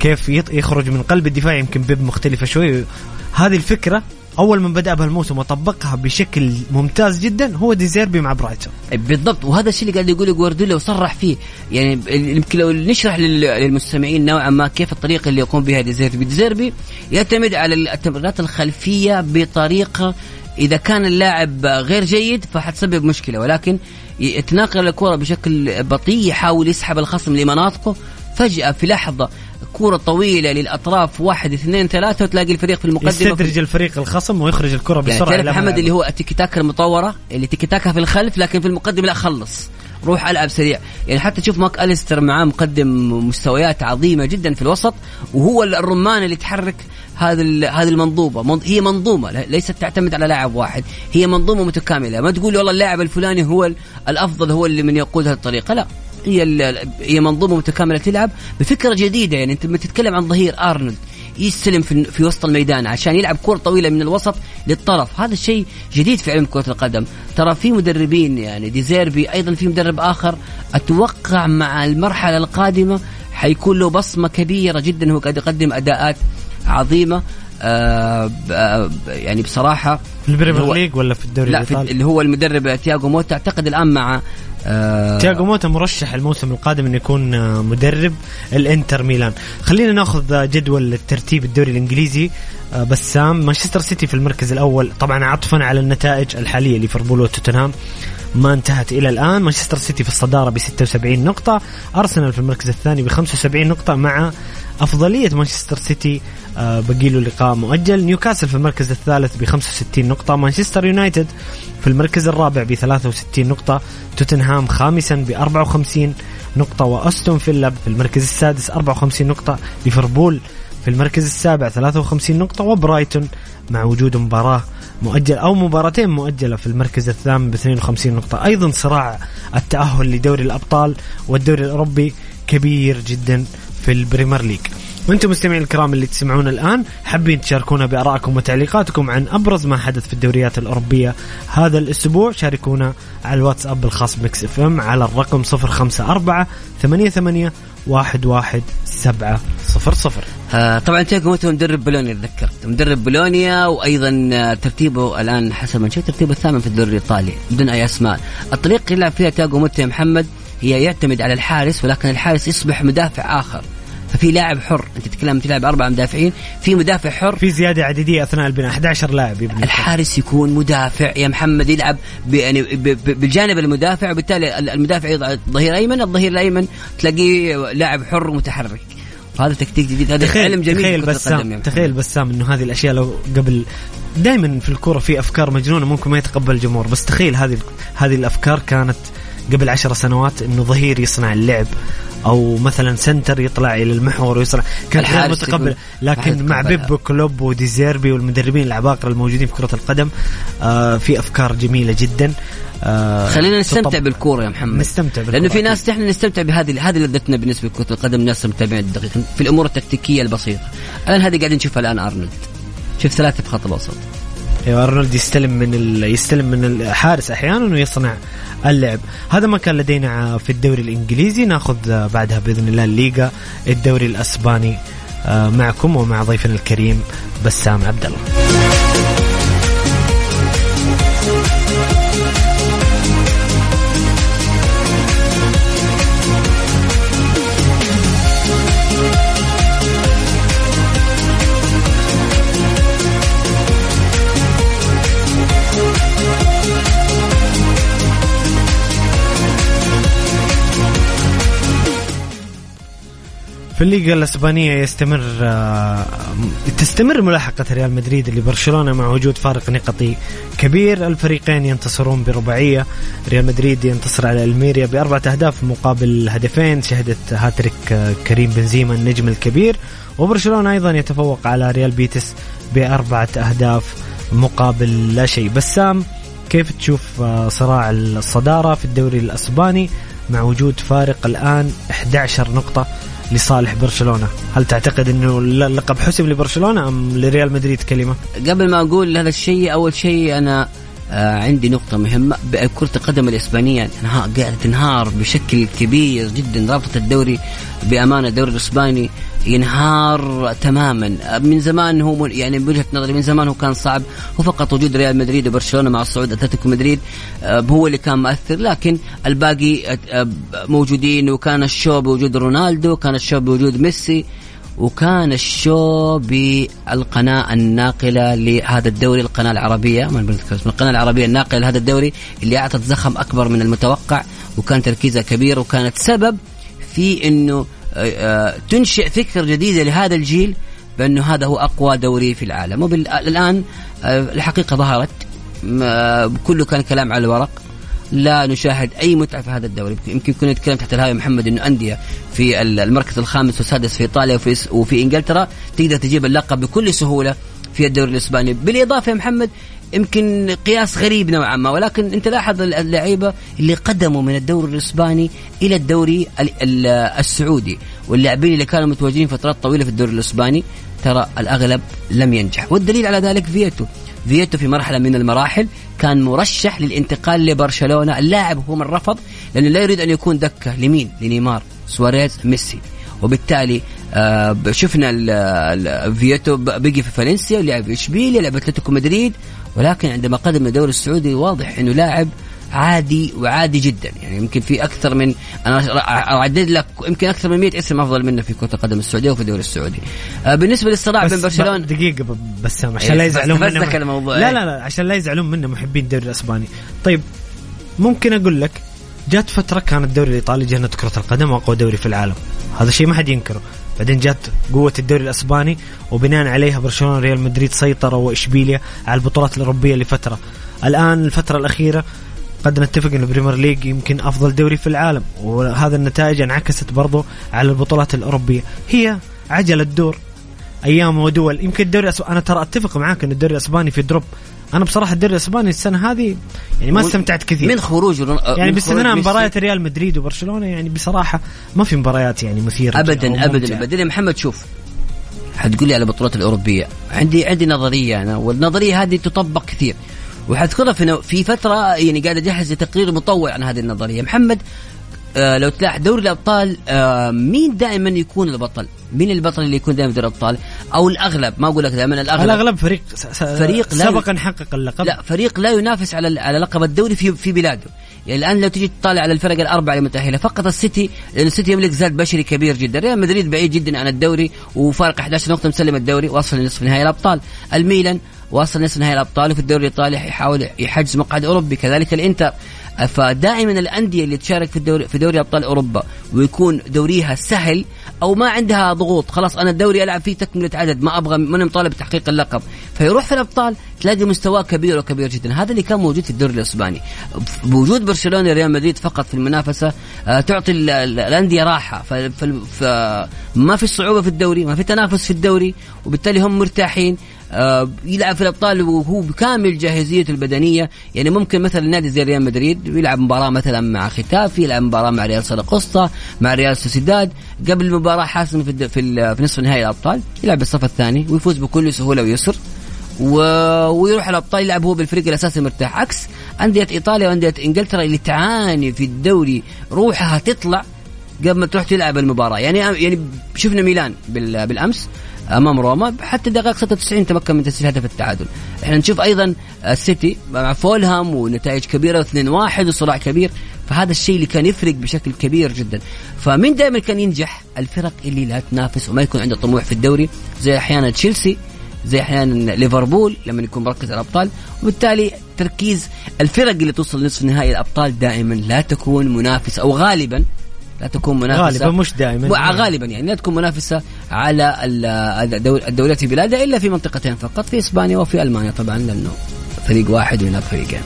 كيف يخرج من قلب الدفاع يمكن بيب مختلفة شوي. هذه الفكرة أول من بدأ بهالموسم وطبقها بشكل ممتاز جدا هو ديزيربي مع برايتون. بالضبط. وهذا الشيء اللي قاعد يقوله جوارديولا وصرح فيه. يعني يمكن لو نشرح لل- للمستمعين نوعا ما كيف الطريقة اللي يقوم بها ديزيربي ديزيربي يعتمد على التمريرات الخلفية بطريقة إذا كان اللاعب غير جيد فحتسبب مشكلة. ولكن يتناقل الكرة بشكل بطيء يحاول يسحب الخصم لمناطقه. فجأة في لحظة كرة طويلة للأطراف واحد اثنين ثلاثة وتلاقي الفريق في المقدمة. في يستدرج الفريق الخصم ويخرج الكرة يعني بسرعة تعرف إلى محمد ملعبه. اللي هو التيكي تاكا المطورة اللي تيكي تاكا في الخلف لكن في المقدمة لا خلص. روح ألعب سريع. يعني حتى تشوف ماك أليستر معاه مقدم مستويات عظيمة جدا في الوسط وهو الرمان اللي تحرك هذه هذه المنظومة. من- هي منظومة ليست تعتمد على لاعب واحد. هي منظومة متكاملة. ما تقول والله اللاعب الفلاني هو ال- الأفضل هو اللي من يقود هذه الطريقة. لا. هي هي منظومة متكاملة تلعب بفكرة جديدة. يعني أنت لما تتكلم عن ظهير أرنولد يستلم في, في وسط الميدان عشان يلعب كرة طويلة من الوسط للطرف. هذا الشيء جديد في علم كرة القدم. ترى في مدربين يعني ديزيربي أيضا في مدرب آخر. أتوقع مع المرحلة القادمة حيكون له بصمة كبيرة جدا. هو قاعد يقدم أداءات عظيمة. آه آه يعني بصراحة في ال Premier League ولا في الدوري لا في اللي هو المدرب تياغو موتا. أعتقد الآن مع آه تياغو موتا مرشح الموسم القادم إنه يكون آه، مدرب الإنتر ميلان. خلينا ناخذ آه، جدول الترتيب الدوري الإنجليزي. آه، بسام مانشستر سيتي في المركز الأول. طبعا عطفا على النتائج الحالية ليفربول وتوتنهام. ما انتهت إلى الآن. مانشستر سيتي في الصدارة ب 76 نقطة. أرسنال في المركز الثاني ب 75 نقطة مع أفضلية مانشستر سيتي بقي له لقاء مؤجل. نيوكاسل في المركز الثالث ب 65 نقطة. مانشستر يونايتد في المركز الرابع ب 63 نقطة. توتنهام خامسا ب 54 نقطة. وأستون فيلا في المركز السادس 54 نقطة. ليفربول في المركز السابع 53 نقطة. وبرايتون مع وجود مباراة مؤجل أو مباراتين مؤجلة في المركز الثامن ب 52 نقطة. أيضا صراع التأهل لدوري الأبطال والدوري الأوروبي كبير جدا في ال Premier League. وأنتم مستمعين الكرام اللي تسمعون الآن حابين تشاركونا بآرائكم وتعليقاتكم عن أبرز ما حدث في الدوريات الأوروبية هذا الأسبوع. شاركونا على الواتساب الخاص Mix FM على الرقم 054 88 11700 آه طبعا تياجو موتا مدرب بولونيا تذكرت مدرب بولونيا وأيضا ترتيبه الآن حسب ما شفت ترتيبه الثامن في الدوري الإيطالي بدون أي أسماء. الطريقة اللي يلعب فيها تياجو يا محمد هي يعتمد على الحارس ولكن الحارس يصبح مدافع آخر. ففي لاعب حر أنت تتكلم تلعب أربع مدافعين في مدافع حر. في زيادة عددية أثناء البناء 11 لاعب يبني. الحارس يكون مدافع يا محمد يلعب يعني بالجانب المدافع وبالتالي ال- المدافع يضع الظهير الأيمن الظهير الأيمن تلاقيه لاعب حر متحرك. وهذا تكتيك جديد هذا تخيل علم جميل تخيل بسام. تخيل بسام إنه هذه الأشياء لو قبل دائما في الكورة في أفكار مجنونة ممكن ما يتقبل الجمهور بس تخيل هذه هذه الأفكار كانت قبل عشر سنوات إنه ظهير يصنع اللعب. أو مثلا center يطلع إلى المحور ويصنع كان غير متقبل. لكن مع. بيب كلوب وديزيربي والمدربين العباقرة الموجودين في كرة القدم آه في أفكار جميلة جدا. آه خلينا نستمتع بالكورة يا محمد. نستمتع بالكرة لأنه في. ناس إحنا نستمتع بهذه هذه لذتنا بالنسبة لكرة القدم الناس المتابعين الدقيق في الأمور التكتيكية البسيطة. الآن هذه قاعدين نشوفها الآن أرنولد. شوف ثلاثة في خط الوسط. أيوه ارنولد يستلم من ال... يستلم من الحارس أحيانا ويصنع اللعب. هذا ما كان لدينا في الدوري الإنجليزي. نأخذ بعدها بإذن الله الليغا الدوري الأسباني آه، معكم ومع ضيفنا الكريم بسام عبد الله في الليغا الأسبانية يستمر آه، تستمر ملاحقة ريال مدريد لبرشلونه مع وجود فارق نقطي كبير. الفريقين ينتصرون برباعية ريال مدريد ينتصر على ألميريا بأربعة أهداف مقابل هدفين شهدت هاتريك آه، كريم بنزيما النجم الكبير. وبرشلونة أيضا يتفوق على ريال بيتس بأربعة أهداف مقابل لا شيء. بسام كيف تشوف آه، صراع الصدارة في الدوري الأسباني مع وجود فارق الآن 11 نقطة؟ لصالح برشلونة. هل تعتقد إنه اللقب حسم لبرشلونة أم لريال مدريد؟ كلمة. قبل ما أقول هذا الشيء أول شيء أنا آه عندي نقطة مهمة. كرة القدم الإسبانية قاعدة تنهار بشكل كبير جدا. رابطة الدوري بأمانة الدوري الإسباني ينهار تماما. من زمان هو من- يعني بوجهة نظري من زمان هو كان صعب. وفقط وجود ريال مدريد وبرشلونة مع الصعود أتلتيكو مدريد آه هو اللي كان مؤثر. لكن الباقي آه، آه، موجودين وكان ال show بوجود رونالدو كان ال show بوجود ميسي وكان ال show بالقناة الناقلة لهذا الدوري القناة العربية اسم القناة العربية الناقلة لهذا الدوري اللي أعطت زخم أكبر من المتوقع وكان تركيزها كبير وكانت سبب في أنه تنشئ فكر جديدة لهذا الجيل بأنه هذا هو أقوى دوري في العالم. والآن الحقيقة ظهرت كله كان كلام على الورق. لا نشاهد أي متعة في هذا الدوري. يمكن كنا نتكلم تحت الهاويه محمد إنه أندية في ال- المركز الخامس والسادس في إيطاليا وفي وفي إنجلترا. تقدر تجيب اللقب بكل سهولة في الدوري الإسباني. بالإضافة يا محمد يمكن قياس غريب نوعا ما ولكن أنت لاحظ ال- اللعيبة اللي قدموا من الدوري الإسباني إلى الدوري ال- ال- السعودي واللاعبين اللي كانوا متواجدين فترات طويلة في الدوري الإسباني ترى الأغلب لم ينجح. والدليل على ذلك فيتو. فيتو في مرحلة من المراحل كان مرشح للانتقال لبرشلونة. اللاعب هو من رفض لأنه لا يريد أن يكون دكة. لمين؟ لنيمار. سواريز ميسي. وبالتالي آه شفنا فيتو بقي في فالنسيا ولعب إشبيليا لعب أتلتيكو مدريد. ولكن عندما قدم الدوري السعودي واضح إنه لاعب عادي وعادي جدا. يعني يمكن في أكثر من أنا أعدد لك يمكن أكثر من 100 اسم أفضل منه في كرة القدم السعودية وفي الدوري السعودي. آه بالنسبة للصراع بين برشلونه دقيقة بسام عشان إيه، لا يزعلون منا الموضوع، لا إيه. لا لا عشان لا يزعلون منا محبين الدوري الأسباني. طيب ممكن أقول لك جات فترة كان الدوري الإيطالي جنة كرة القدم وأقوى دوري في العالم. هذا شيء ما حد ينكره. بعدين جات قوة الدوري الأسباني وبناء عليها برشلونة ريال مدريد سيطروا وإشبيليا على البطولات الأوروبية لفترة. الآن الفترة الأخيرة قد نتفق ان البريمير ليج يمكن أفضل دوري في العالم وهذا النتائج انعكست برضو على البطولات الأوروبية. هي عجلة دور أيام ودول. يمكن الدوري أنا ترى أتفق معاك إن الدوري الأسباني في دروب. أنا بصراحة الدوري الأسباني السنة هذه يعني ما استمتعت كثير. من خروج رون- يعني باستثناء. مباريات ريال مدريد وبرشلونة يعني بصراحة ما في مباريات يعني مثيرة ابدا ابدا. ابدا. يا محمد شوف حتقول لي على البطولات الأوروبية. عندي عندي نظرية أنا والنظرية هذه تطبق كثير. وحذكرها في في فترة يعني قاعد أجهز لتقرير مطول عن هذه النظرية. محمد آه لو تلاحظ دوري الأبطال آه مين دائما يكون البطل؟ مين البطل اللي يكون دائما دوري الأبطال؟ أو الأغلب ما أقول لك دائما الأغلب. الأغلب فريق س- س- فريق لا- سبق ان حقق اللقب. لا فريق لا ينافس على على لقب الدوري في في بلاده. يعني الآن لو تجي تطالع على الفرق الأربعة المتاهله فقط السيتي لأن السيتي يملك زاد بشري كبير جدا. ريال مدريد بعيد جدا عن الدوري وفارق 11 نقطة مسلم الدوري وصل لنصف نهائي الأبطال. الميلان وصل نصف نهائي الأبطال وفي الدوري الإيطالي يحاول يحجز مقعد أوروبي. كذلك الإنتر. فدائما الأندية اللي تشارك في الدوري في دوري أبطال أوروبا ويكون دوريها سهل أو ما عندها ضغوط. خلاص أنا الدوري ألعب فيه تكملة عدد ما أبغى ماني مطالب بتحقيق اللقب. فيروح في الأبطال تلاقي مستواه كبير وكبير جدا. هذا اللي كان موجود في الدوري الإسباني. بوجود برشلونة ريال مدريد فقط في المنافسة آه، تعطي الأندية راحة. فما في صعوبة في الدوري ما في تنافس في الدوري وبالتالي هم مرتاحين. يلعب في الأبطال وهو بكامل جاهزيته البدنية. يعني ممكن مثلا نادي زي ريال مدريد يلعب مباراة مثلا مع ختافي يلعب مباراة مع ريال سراقسطا مع ريال سوسيداد. قبل المباراة حاسمه في في, في نصف نهائي الأبطال يلعب بالصف الثاني ويفوز بكل سهولة ويسر. و... ويروح الأبطال يلعب هو بالفريق الأساسي مرتاح. عكس أندية إيطاليا وأندية إنجلترا اللي تعاني في الدوري روحها تطلع قبل ما تروح تلعب المباراة. يعني يعني شفنا ميلان بالأمس. أمام روما حتى دقائق 96 تمكن من تسجيل هدف التعادل. إحنا نشوف أيضا السيتي مع فولهام ونتائج كبيرة 2-1 وصراع كبير. فهذا الشيء اللي كان يفرق بشكل كبير جدا. فمين دائما كان ينجح؟ الفرق اللي لا تنافس وما يكون عندها طموح في الدوري زي أحيانا تشيلسي زي أحيانا ليفربول لما يكون مركز الأبطال. وبالتالي تركيز الفرق اللي توصل نصف نهائي الأبطال دائما لا تكون منافسه أو غالبا لا تكون منافسة. غالبا مش دائما غالبا يعني لا تكون منافسة على الدوريات في بلادها إلا في منطقتين فقط في إسبانيا وفي ألمانيا. طبعا لأنه فريق واحد ويلعب فريقين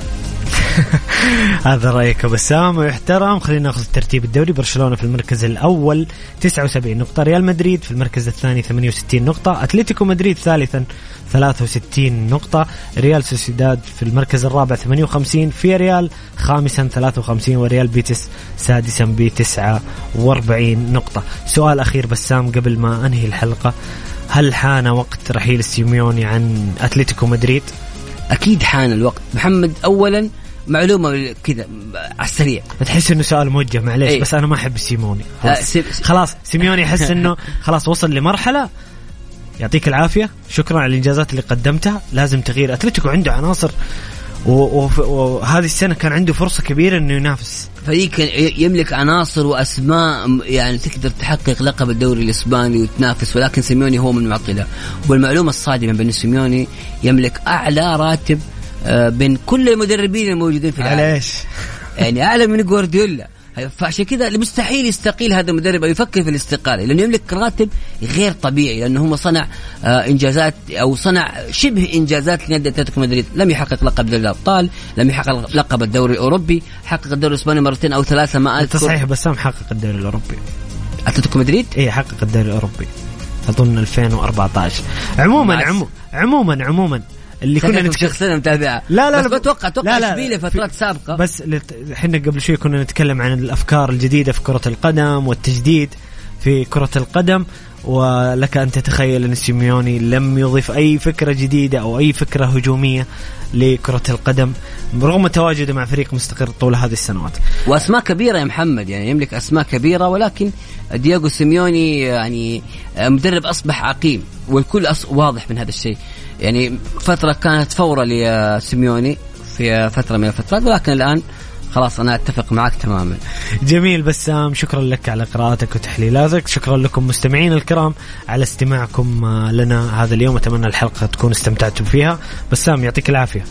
هذا رأيك بسام ويحترم خلينا نأخذ ترتيب الدوري. برشلونة في المركز الأول 79 نقطة ريال مدريد في المركز الثاني 68 نقطة أتلتيكو مدريد ثالثا 63 نقطة ريال سوسيداد في المركز الرابع 58 فياريال خامسا 53 وريال بيتيس سادسا ب 49 نقطة. سؤال أخير بسام قبل ما أنهي الحلقة. هل حان وقت رحيل السيميوني عن أتلتيكو مدريد؟ أكيد حان الوقت. محمد أولا معلومة كذا على السريع. تحس إنه سؤال موجه معليش أي. بس أنا ما أحب سيموني. خلاص. خلاص سيميوني يحس إنه خلاص وصل لمرحلة. يعطيك العافية. شكرا على الإنجازات اللي قدمتها. لازم تغيير. اتلتيكو عنده عناصر. وهذه السنة كان عنده فرصة كبيرة إنه ينافس. فريق يملك عناصر وأسماء يعني تقدر تحقق لقب الدوري الإسباني وتنافس. ولكن سيميوني هو من معطله والمعلومة الصادمة بأن سيميوني يملك أعلى راتب بين كل المدربين الموجودين في العالم. على إيش؟ يعني اعلى من جوارديولا. فعشان كذا مستحيل يستقيل هذا المدرب أو يفكر في الاستقالة لأنه يملك راتب غير طبيعي لأنه هو صنع آه إنجازات أو صنع شبه إنجازات لنادي أتلتيكو مدريد. لم يحقق لقب دوري الأبطال لم يحقق لقب الدوري الأوروبي حقق الدوري الإسباني مرتين أو ثلاثة ما أذكر. صحيح بسام حقق الدوري الأوروبي. أتلتيكو مدريد؟ اي حقق الدوري الأوروبي. أظن 2014 عموما عموما عموما عموما اللي كنا نتكلم شخصيا متابعة لا لا بس بتوقع أتوقع اشبيليه فترات سابقة بس إحنا قبل شوي كنا نتكلم عن الأفكار الجديدة في كرة القدم والتجديد في كرة القدم ولك أن تتخيل أن سيميوني لم يضيف أي فكرة جديدة أو أي فكرة هجومية لكرة القدم رغم تواجده مع فريق مستقر طول هذه السنوات. وأسماء كبيرة يا محمد يعني يملك أسماء كبيرة ولكن دياغو سيميوني يعني مدرب أصبح عقيم والكل واضح من هذا الشيء. يعني فترة كانت فورة لسيميوني في فترة من الفترات ولكن الآن خلاص أنا أتفق معك تماما. جميل بسام شكرا لك على قراءتك وتحليلاتك شكرا لكم مستمعين الكرام على استماعكم لنا هذا اليوم أتمنى الحلقة تكون استمتعتم فيها. بسام يعطيك العافية.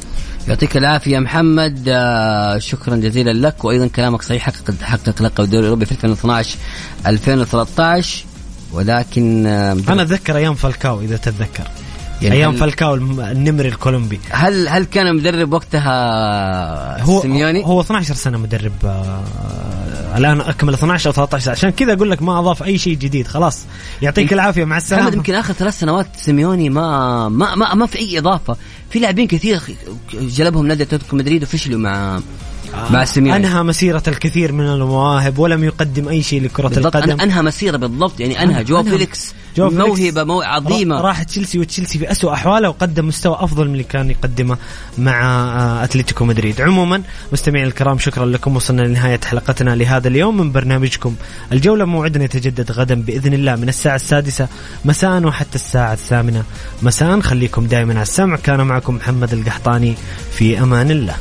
يعطيك العافية محمد آه، شكرا جزيلا لك وأيضا كلامك صحيح حقق حقق لقب الدوري الاوروبي في 2012 2013 ولكن آه، أنا أتذكر أيام فالكاو إذا تتذكر. يعني أيام فالكاو النمر الكولومبي. هل هل كان مدرب وقتها هو سيميوني؟ هو 12 سنة مدرب آه الآن أكمل 12 أو 13 عشان كذا أقول لك ما أضاف أي شيء جديد خلاص. يعطيك العافية مع السلامة. محمد يمكن آخر ثلاث سنوات سيميوني ما ما ما, ما في أي إضافة. في لاعبين كثير جلبهم نادي أتلتيكو مدريد وفشلوا مع مع سيميوني. أنهى مسيرة الكثير من المواهب ولم يقدم أي شيء لكرة القدم. أنهى مسيرة بالضبط يعني أنهى جو أنهى. فيليكس جو موهبة مو عظيمة. راح تشيلسي وتشيلسي في أسوأ أحواله وقدم مستوى أفضل من اللي كان يقدمه مع آه، أتلتيكو مدريد. عموما مستمعينا الكرام شكرا لكم وصلنا لنهاية حلقتنا لهذا اليوم. من برنامجكم الجولة موعدنا يتجدد غدا بإذن الله من الساعة السادسة مساء وحتى الساعة الثامنة مساء. خليكم دائما على السمع. كان معكم محمد القحطاني في أمان الله.